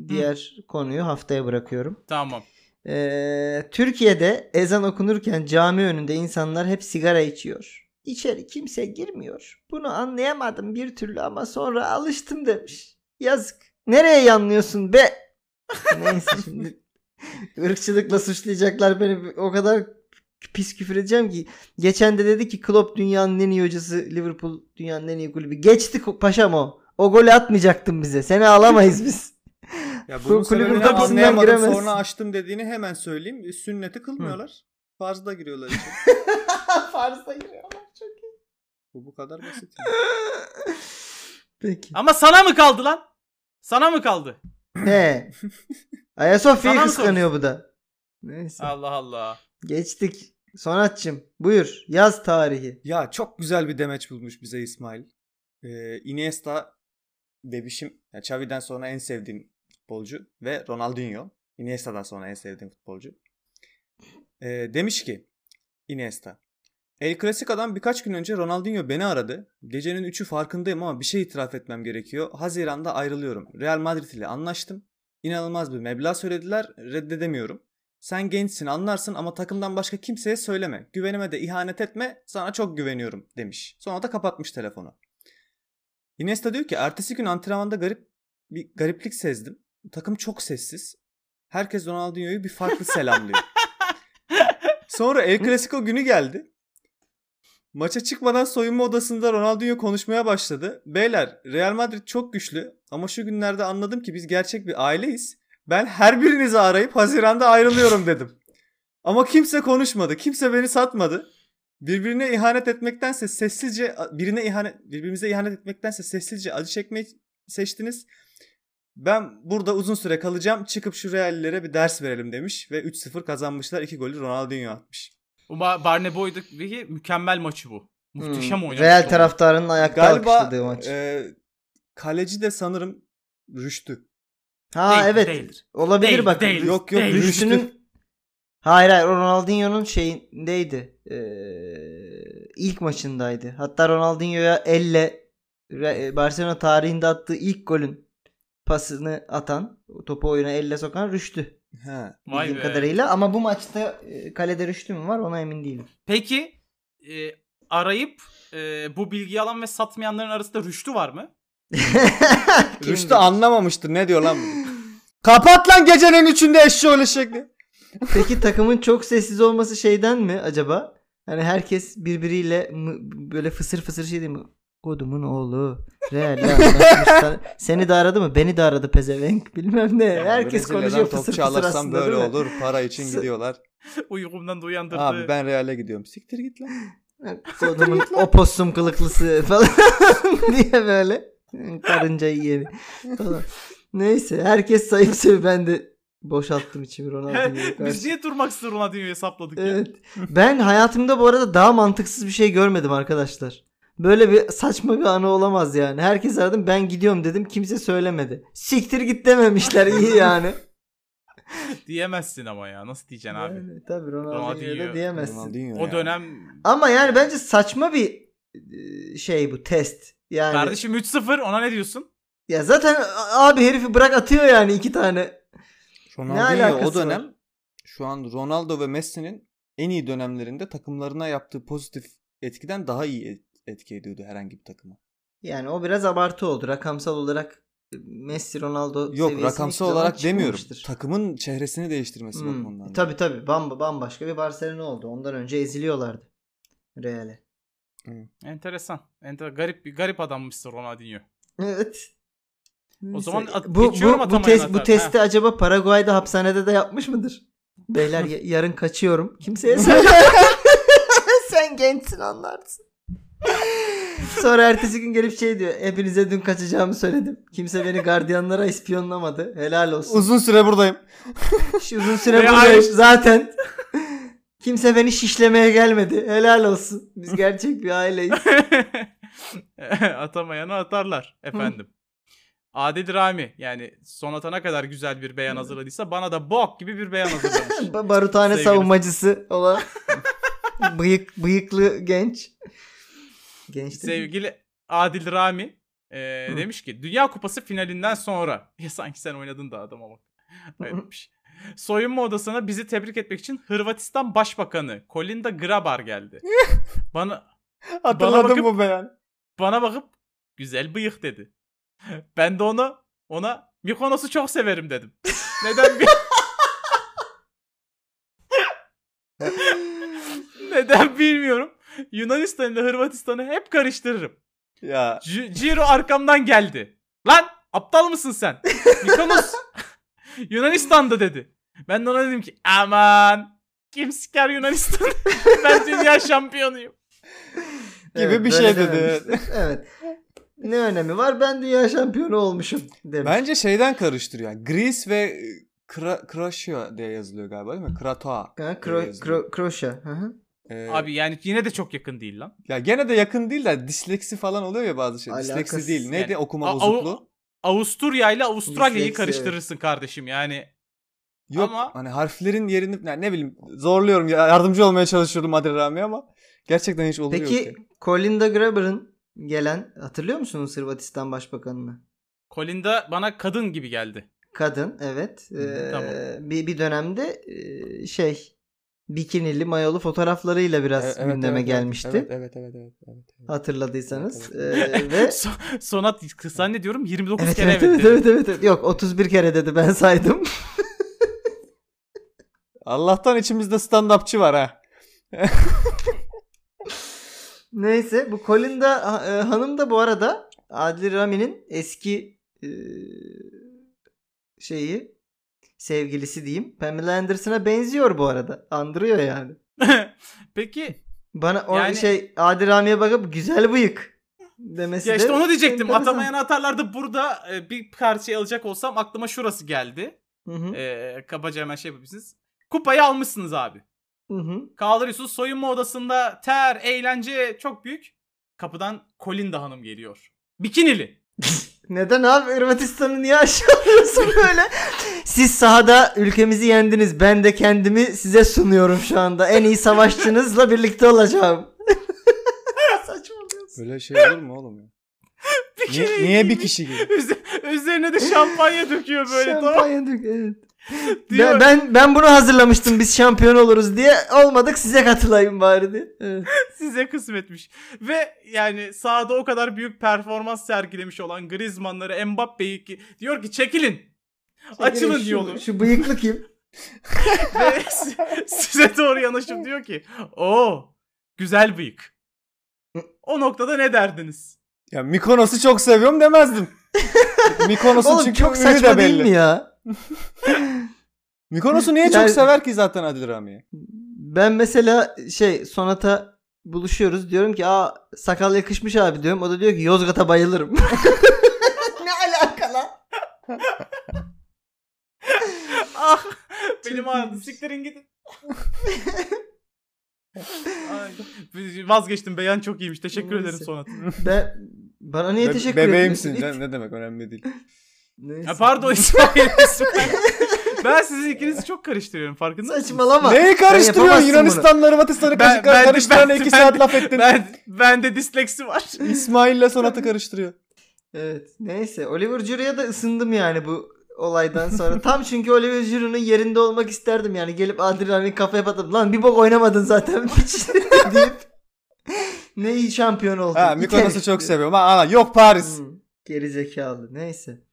Diğer konuyu haftaya bırakıyorum. Tamam. Eee, Türkiye'de ezan okunurken cami önünde insanlar hep sigara içiyor. İçeri kimse girmiyor. Bunu anlayamadım bir türlü ama sonra alıştım demiş. Yazık. Nereye yanlıyorsun be? Neyse şimdi ırkçılıkla suçlayacaklar beni. O kadar pis küfür edeceğim ki. Geçen de dedi ki Klopp dünyanın en iyi hocası. Liverpool dünyanın en iyi kulübü. Geçti paşam o. O golü atmayacaktın bize. Seni alamayız biz. Ya Bu bunun kulübün kapısından giremezsin. sonra açtım dediğini hemen söyleyeyim. Sünneti kılmıyorlar. Farzda giriyorlar için. Farzda giriyorlar. Çok iyi. Bu bu kadar basit. Peki. Ama sana mı kaldı lan? Sana mı kaldı? He. Ayasofya'yı Sana mı kıskanıyor bu da. Neyse. Allah Allah. Geçtik. Sonatçım buyur. Yaz tarihi. Ya çok güzel bir demeç bulmuş bize İsmail. Ee, Iniesta bebişim. Ya Xavi'den sonra en sevdiğim futbolcu ve Ronaldinho. Iniesta'dan sonra en sevdiğim futbolcu. Ee, demiş ki Iniesta. El Clasico'dan birkaç gün önce Ronaldinho beni aradı. Gecenin 3'ü farkındayım ama bir şey itiraf etmem gerekiyor. Haziran'da ayrılıyorum. Real Madrid ile anlaştım. inanılmaz bir meblağ söylediler. Reddedemiyorum. Sen gençsin anlarsın ama takımdan başka kimseye söyleme. Güvenime de ihanet etme. Sana çok güveniyorum demiş. Sonra da kapatmış telefonu. Iniesta diyor ki ertesi gün antrenmanda garip bir gariplik sezdim. Takım çok sessiz. Herkes Ronaldinho'yu bir farklı selamlıyor. Sonra El Clasico günü geldi. Maça çıkmadan soyunma odasında Ronaldinho konuşmaya başladı. Beyler Real Madrid çok güçlü ama şu günlerde anladım ki biz gerçek bir aileyiz. Ben her birinizi arayıp Haziran'da ayrılıyorum dedim. Ama kimse konuşmadı. Kimse beni satmadı. Birbirine ihanet etmektense sessizce birine ihanet birbirimize ihanet etmektense sessizce acı çekmeyi seçtiniz. Ben burada uzun süre kalacağım. Çıkıp şu Reallilere bir ders verelim demiş ve 3-0 kazanmışlar. 2 golü Ronaldinho atmış. Bu Ba- Barnebo'ydaki mükemmel maçı bu. Muhteşem Hmm, oynamış. Real taraftarının ayakta Galiba alkışladığı maç. e, kaleci de sanırım Rüştü. ha Değil, evet. değildir. Olabilir Değil, bak. değil, Yok, yok, değil. Rüştü'nün Hayır hayır o Ronaldinho'nun şeyindeydi. Ee, ilk maçındaydı. Hatta Ronaldinho'ya elle Re- Barcelona tarihinde attığı ilk golün pasını atan, topu oyuna elle sokan Rüştü. He. Vay Bildiğim be. kadarıyla ama bu maçta e, kalede Rüştü mü var ona emin değilim. Peki e, arayıp e, bu bilgiyi alan ve satmayanların arasında Rüştü var mı? Rüştü anlamamıştır. Ne diyor lan bu? Kapat lan gecenin üçünde eşşoğlu şekli. Peki takımın çok sessiz olması şeyden mi acaba? Hani herkes birbiriyle böyle fısır fısır şey değil mi? Kodumun oğlu. Sen- Seni de aradı mı? Beni de aradı pezevenk. Bilmem ne. Herkes Brezilya'dan konuşuyor fısır topçu fısır alırsam aslında böyle olur. Para için S- gidiyorlar. Uykumdan da uyandırdı. Abi ben Real'e gidiyorum. Siktir git lan. Kodumun opossum kılıklısı falan diye böyle. Karınca yiyeni falan. Neyse herkes sayıp seviyor. Ben de boşalttım içimi Ronaldinho'ya Biz karşı. niye durmaksız Ronaldinho'yu hesapladık ya? Evet. Ben hayatımda bu arada daha mantıksız bir şey görmedim arkadaşlar. Böyle bir saçma bir anı olamaz yani. Herkes aradım ben gidiyorum dedim kimse söylemedi. Siktir git dememişler iyi yani. Diyemezsin ama ya. Nasıl diyeceksin abi? Yani, tabii Ronaldinho'ya da diyemezsin. Ronaldinho O dönem Ama yani bence saçma bir e, şey bu test. Yani kardeşim 3-0 ona ne diyorsun? ya zaten abi herifi bırak atıyor yani iki tane. Ronaldinho alakası o dönem var? şu an Ronaldo ve Messi'nin en iyi dönemlerinde takımlarına yaptığı pozitif etkiden daha iyi etki ediyordu herhangi bir takıma. Yani o biraz abartı oldu. Rakamsal olarak e, Messi Ronaldo Yok rakamsal olarak demiyorum. Takımın çehresini değiştirmesi Hmm. bakımından. Tabii tabii. Bam, bambaşka bir Barcelona oldu. Ondan önce eziliyorlardı. Real'e. Enteresan. Enter garip bir garip adammışsın Ronaldinho. Evet. Neyse. zaman at- bu, bu, bu, test, bu testi acaba Paraguay'da hapishanede de yapmış mıdır? Beyler ya- yarın kaçıyorum. Kimseye söyle. Sen gençsin anlarsın. Sonra ertesi gün gelip şey diyor. Hepinize dün kaçacağımı söyledim. Kimse beni gardiyanlara ispiyonlamadı. Helal olsun. Uzun süre buradayım. Şu uzun süre buradayım ay- zaten. Kimse beni şişlemeye gelmedi. Helal olsun. Biz gerçek bir aileyiz. Atamayanı atarlar efendim. Adil Rami yani son atana kadar güzel bir beyan hazırladıysa bana da bok gibi bir beyan hazırlamış. Ba- Baruthane Sevgili- savunmacısı olan bıyık bıyıklı genç. Değil. Sevgili Adil Rami e, Hı. demiş ki Dünya Kupası finalinden sonra ya sanki sen oynadın da adama bak. Soyunma odasına bizi tebrik etmek için Hırvatistan Başbakanı Kolinda Grabar geldi. bana Hatırladım bakıp- bu beyan. bana bakıp güzel bıyık dedi. Ben de ona ona Mikonos'u çok severim dedim. Neden bir Neden bilmiyorum. Yunanistan ile Hırvatistan'ı hep karıştırırım. Ya C- Ciro arkamdan geldi. Lan aptal mısın sen? Mikonos Yunanistan'da dedi. Ben de ona dedim ki aman kim siker Yunanistan? ben dünya şampiyonuyum. gibi bir böyle şey dedi. evet. Ne önemi var? Ben dünya şampiyonu olmuşum demiş. Bence şeyden karıştırıyor. Yani Greece ve e, Kra Kroaşya diye yazılıyor galiba değil mi? Kratoa. Ha, Kro-. Kro-. Hı hı. Ee, Abi yani yine de çok yakın değil lan. ya gene de yakın değil de disleksi falan oluyor ya bazı şey. Disleksi değil. Neydi Yani okuma A- bozukluğu? Avusturya ile Avustralya'yı Disleksi, karıştırırsın kardeşim yani. Yok Ama- hani harflerin yerini yani ne bileyim zorluyorum ya yardımcı olmaya çalışıyorum Adil Rami ama gerçekten hiç oluyor Peki ki. Colinda Graber'ın gelen hatırlıyor musunuz Hırvatistan Başbakanını? Kolinda bana kadın gibi geldi. Kadın evet. Ee, tamam. bir, bir dönemde e, şey bikinili mayolu fotoğraflarıyla biraz Evet, evet, gündeme evet, gelmişti. Evet evet evet evet. evet, evet. Hatırladıysanız. Evet, Ee, ve So- Sonat zannediyorum 29 evet, kere evet, evet, evet, dedi. evet, evet, evet. Yok 31 kere dedi ben saydım. Allah'tan içimizde stand-upçı var ha. Neyse bu Colinda e, hanım da bu arada Adil Rami'nin eski e, şeyi sevgilisi diyeyim. Pamela Anderson'a benziyor bu arada. Andırıyor yani. Peki Bana o Yani- şey Adil Rami'ye bakıp güzel bıyık demesi ya de işte onu diyecektim. enteresan. Atamayan atarlarda burada e, bir parça alacak olsam aklıma şurası geldi. Hı hı, E, kabaca hemen şey yapabilirsiniz. Kupayı almışsınız abi. hı hı. Kaldırıyorsunuz soyunma odasında ter, eğlence çok büyük. Kapıdan Colinda Hanım geliyor. Bikinili. Neden abi Hırvatistan'ı niye aşağılıyorsun böyle? Siz sahada ülkemizi yendiniz. Ben de kendimi size sunuyorum şu anda. En iyi savaşçınızla birlikte olacağım. Saçmalıyorsun. Böyle şey olur mu oğlum ya? Niye, Bikini niye bir kişi gibi? Üze- Üzerine de şampanya döküyor böyle tamam. Şampanya dök evet. Diyor. Ben, ben ben bunu hazırlamıştım biz şampiyon oluruz diye. Olmadık size katılayım bari diye. Evet. Size kısmetmiş. Ve yani sahada o kadar büyük performans sergilemiş olan Griezmann'ları Mbappe'yi ki- diyor ki çekilin. Açılın şu, yolu. Şu bıyıklı kim? Ve size doğru yanaşıp diyor ki o güzel bıyık. O noktada ne derdiniz? Ya Mikonos'u çok seviyorum demezdim. Mikonos'un çünkü çok saçma de değil belli. mi ya? Mikonos'u niye Yani- çok sever ki zaten Adil Rami'yi? Ben mesela şey Sonata buluşuyoruz diyorum ki aa sakal yakışmış abi diyorum. O da diyor ki Yozgat'a bayılırım. ne alaka lan? ah benim ağrıdı. Siktirin gidin. Ay, vazgeçtim. Beyan çok iyiymiş. Teşekkür Neyse. ederim Sonat. Ben bana niye Be- teşekkür Bebeğimsin. ediyorsun? Ne, ne demek önemli değil. Neyse. Ha, pardon İsmail. İsmail. ben sizin ikinizi çok karıştırıyorum. Farkında mısınız? Saçmalama. Neyi karıştırıyorsun? yapamazsın Yunanistan'la Hırvatistan'ı Ben- ben- karıştıran ben- iki ben- saat laf ettin. Ben, bende disleksi var. İsmail'le Sonat'ı karıştırıyor. Evet. Neyse. Oliver Giroud'a da ısındım yani bu olaydan sonra. Tam çünkü Oliver Giroud'un yerinde olmak isterdim yani. Gelip Rami'nin kafaya patıp lan bir bok oynamadın zaten hiç deyip ne iyi şampiyon oldun. Ha Mikonos'u çok seviyorum. Ha, ana, yok Paris. Hmm, geri zekalı. Neyse.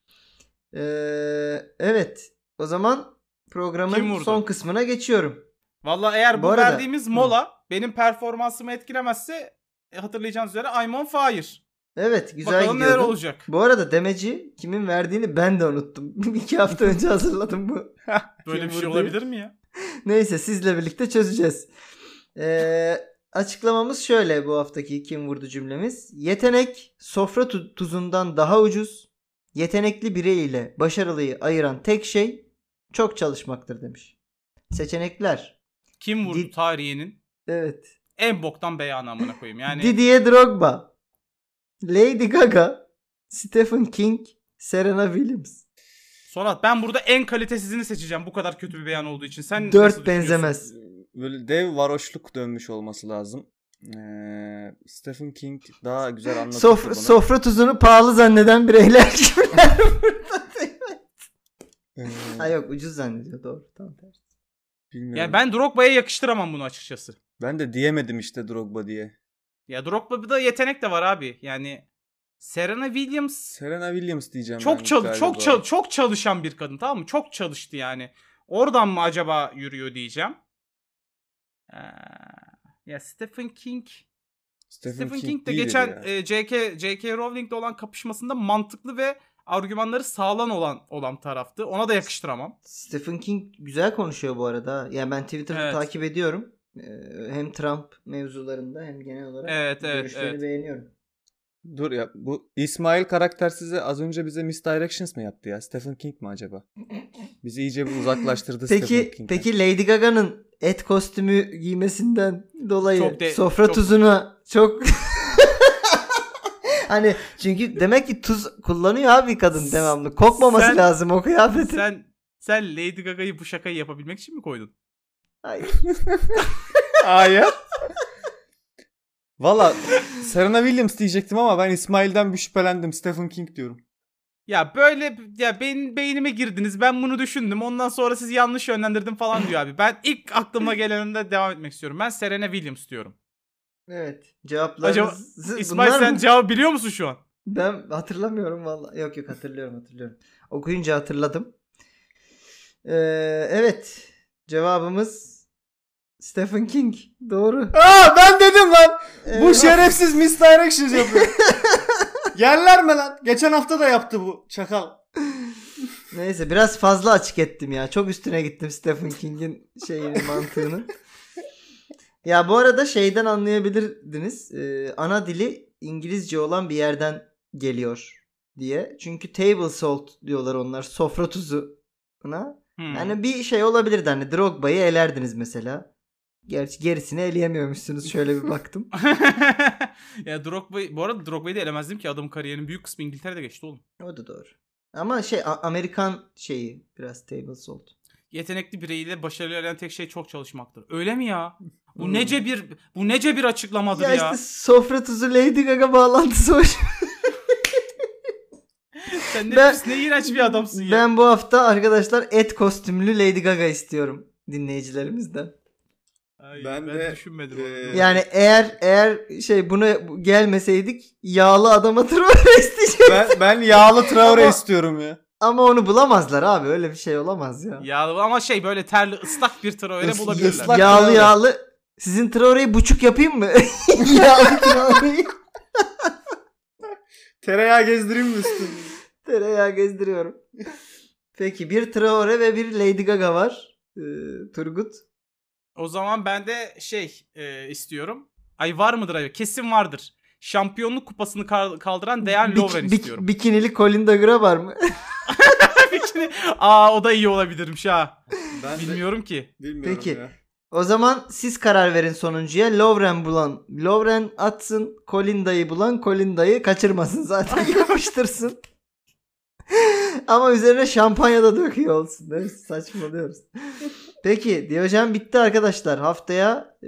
Ee, evet. O zaman programın son kısmına geçiyorum. Valla eğer bu, Bu arada- verdiğimiz mola benim performansımı etkilemezse e, hatırlayacağınız üzere I'm on fire. Evet güzel Bakalım neler gidiyordun. olacak. Bu arada demeci kimin verdiğini ben de unuttum. İki hafta önce hazırladım bu. Böyle Kim bir şey vurdu? olabilir mi ya? Neyse sizle birlikte çözeceğiz. Ee, açıklamamız şöyle bu haftaki kim vurdu cümlemiz. Yetenek sofra tu- tuzundan daha ucuz. Yetenekli birey ile başarılıyı ayıran tek şey çok çalışmaktır demiş. Seçenekler. Kim vurdu Di- tarihinin Evet. en boktan beyanı amına koyayım. Yani Didier Drogba. Lady Gaga. Stephen King. Serena Williams. Sonat ben burada en kalitesizini seçeceğim bu kadar kötü bir beyan olduğu için. Sen Dört benzemez. Böyle dev varoşluk dönmüş olması lazım. Ee, Stephen King daha güzel anlatır Sofra, bunu. sofra tuzunu pahalı zanneden bireyler gibiler burada. Ee, ha yok ucuz zannediyor doğru. Tamam tersi. bilmiyorum. Yani ben Drogba'ya yakıştıramam bunu açıkçası. Ben de diyemedim işte Drogba diye. Ya Drogba'da yetenek de var abi. Yani Serena Williams Serena Williams diyeceğim çok çal çok çal çok çalışan bir kadın tamam mı? Çok çalıştı yani. Oradan mı acaba yürüyor diyeceğim. Ee, ya Stephen King Stephen, King, de değildir geçen ya. e, J.K. J.K. Rowling'le olan kapışmasında mantıklı ve argümanları sağlam olan olan taraftı. Ona da yakıştıramam. Stephen King güzel konuşuyor bu arada. Yani ben Twitter'da Evet. takip ediyorum. Ee, Hem Trump mevzularında hem genel olarak Evet, evet, görüşlerini evet. beğeniyorum. Dur ya bu İsmail karaktersize az önce bize Misdirections mı yaptı ya? Stephen King mi acaba? Bizi iyice bir uzaklaştırdı Stephen Peki King'den. peki Lady Gaga'nın et kostümü giymesinden dolayı Çok de- sofra çok- tuzuna çok Hani çünkü demek ki tuz kullanıyor abi kadın devamlı. Kokmaması Sen- lazım o kıyafetin. Sen sen Lady Gaga'yı bu şakayı yapabilmek için mi koydun? Ay. Hayır. Valla Serena Williams diyecektim ama ben İsmail'den bir şüphelendim. Stephen King diyorum. Ya böyle ya benim beynime girdiniz. Ben bunu düşündüm. Ondan sonra sizi yanlış yönlendirdim falan diyor abi. Ben ilk aklıma geleninde devam etmek istiyorum. Ben Serena Williams diyorum. Evet. Cevaplarınız İsmail bunlar sen mı? cevabı biliyor musun şu an? Ben hatırlamıyorum vallahi. Yok yok hatırlıyorum hatırlıyorum. Okuyunca hatırladım. Ee, evet. Cevabımız Stephen King. Doğru. Aa ben dedim lan. Bu Ee, şerefsiz misdirection yapıyor. Yerler mi lan? Geçen hafta da yaptı bu çakal. Neyse biraz fazla açık ettim ya. Çok üstüne gittim Stephen King'in şeyini mantığını. Ya bu arada şeyden anlayabilirdiniz. Ee, ana dili İngilizce olan bir yerden geliyor diye. Çünkü table salt diyorlar onlar. Sofra tuzu. Buna. Hmm. Yani bir şey olabilirdi hani Drogba'yı elerdiniz mesela. Gerçi gerisini eleyemiyormuşsunuz şöyle bir baktım. ya Drogba, bu arada Drogba'yı da elemezdim ki adamın kariyerinin büyük kısmı İngiltere'de geçti oğlum. O da doğru. Ama şey Amerikan şeyi biraz table salt. Yetenekli bireyle başarılı eden tek şey çok çalışmaktır. Öyle mi ya? Bu Hmm. nece bir bu nece bir açıklamadır Ya, ya. işte sofra tuzu Lady Gaga bağlantısı var. Sen ne, Ben- pis, ne iğrenç bir adamsın ya. Ben bu hafta arkadaşlar et kostümlü Lady Gaga istiyorum dinleyicilerimizden. Ay, Ben ben, de, düşünmedim. e, onu. Yani eğer eğer şey buna gelmeseydik yağlı adama Traore isteyeceğim. Ben, ben yağlı Traore Ama- istiyorum ya. Ama onu bulamazlar abi öyle bir şey olamaz ya. Ya ama şey böyle terli ıslak bir Traore Is- bulabilirler. ıslak- yağlı Traore. yağlı. Sizin Traore'yi buçuk yapayım mı? yağlı Traore'yi Tereyağı gezdireyim mi üstüne? tereyağı gezdiriyorum. Peki bir Traore ve bir Lady Gaga var. Ee, Turgut. O zaman ben de şey e, istiyorum. Ay var mıdır ay? Kesin vardır. Şampiyonluk kupasını kal- kaldıran Dejan Lovren bik- istiyorum. bikinili Colin Dagger'a var mı? Bikini- Aa o da iyi olabilirmiş ha. Ben de Bilmiyorum ki. bilmiyorum Peki. ya. O zaman siz karar verin sonuncuya. Lovren bulan Lovren atsın. Colinda'yı bulan Colinda'yı kaçırmasın zaten yapıştırsın. Ama üzerine şampanya da döküyor olsun. Değil mi? Saçmalıyoruz. Peki Diyojen bitti arkadaşlar. Haftaya e,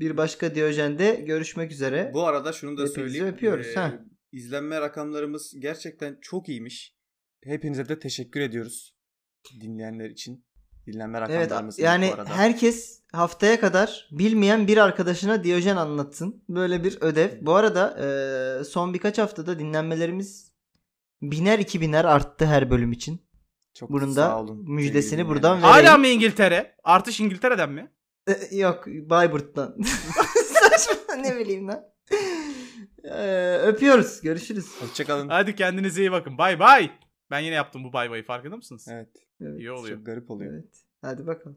bir başka Diyojen'de görüşmek üzere. Bu arada şunu da Hepinizi söyleyeyim. öpüyoruz, Ee, ha. İzlenme rakamlarımız gerçekten çok iyiymiş. Hepinize de teşekkür ediyoruz. Dinleyenler için. Dinlenme Evet rakamlarımız iyi yani bu arada. herkes haftaya kadar bilmeyen bir arkadaşına Diyojen anlatsın. Böyle bir ödev. Bu arada e, son birkaç haftada dinlenmelerimiz biner iki biner arttı her bölüm için. çok bunun sağ da olun müjdesini buradan dinleyenler. vereyim. Hala mı İngiltere? Artış İngiltere'den mi? E, yok Bayburt'tan. Saçma ne bileyim lan. E, öpüyoruz. Görüşürüz. Hoşçakalın. Hadi kendinize iyi bakın. Bay bay. Ben yine yaptım bu bay bayı farkında mısınız? Evet. Evet. İyi oluyor. Çok garip oluyor. evet. Hadi bakalım.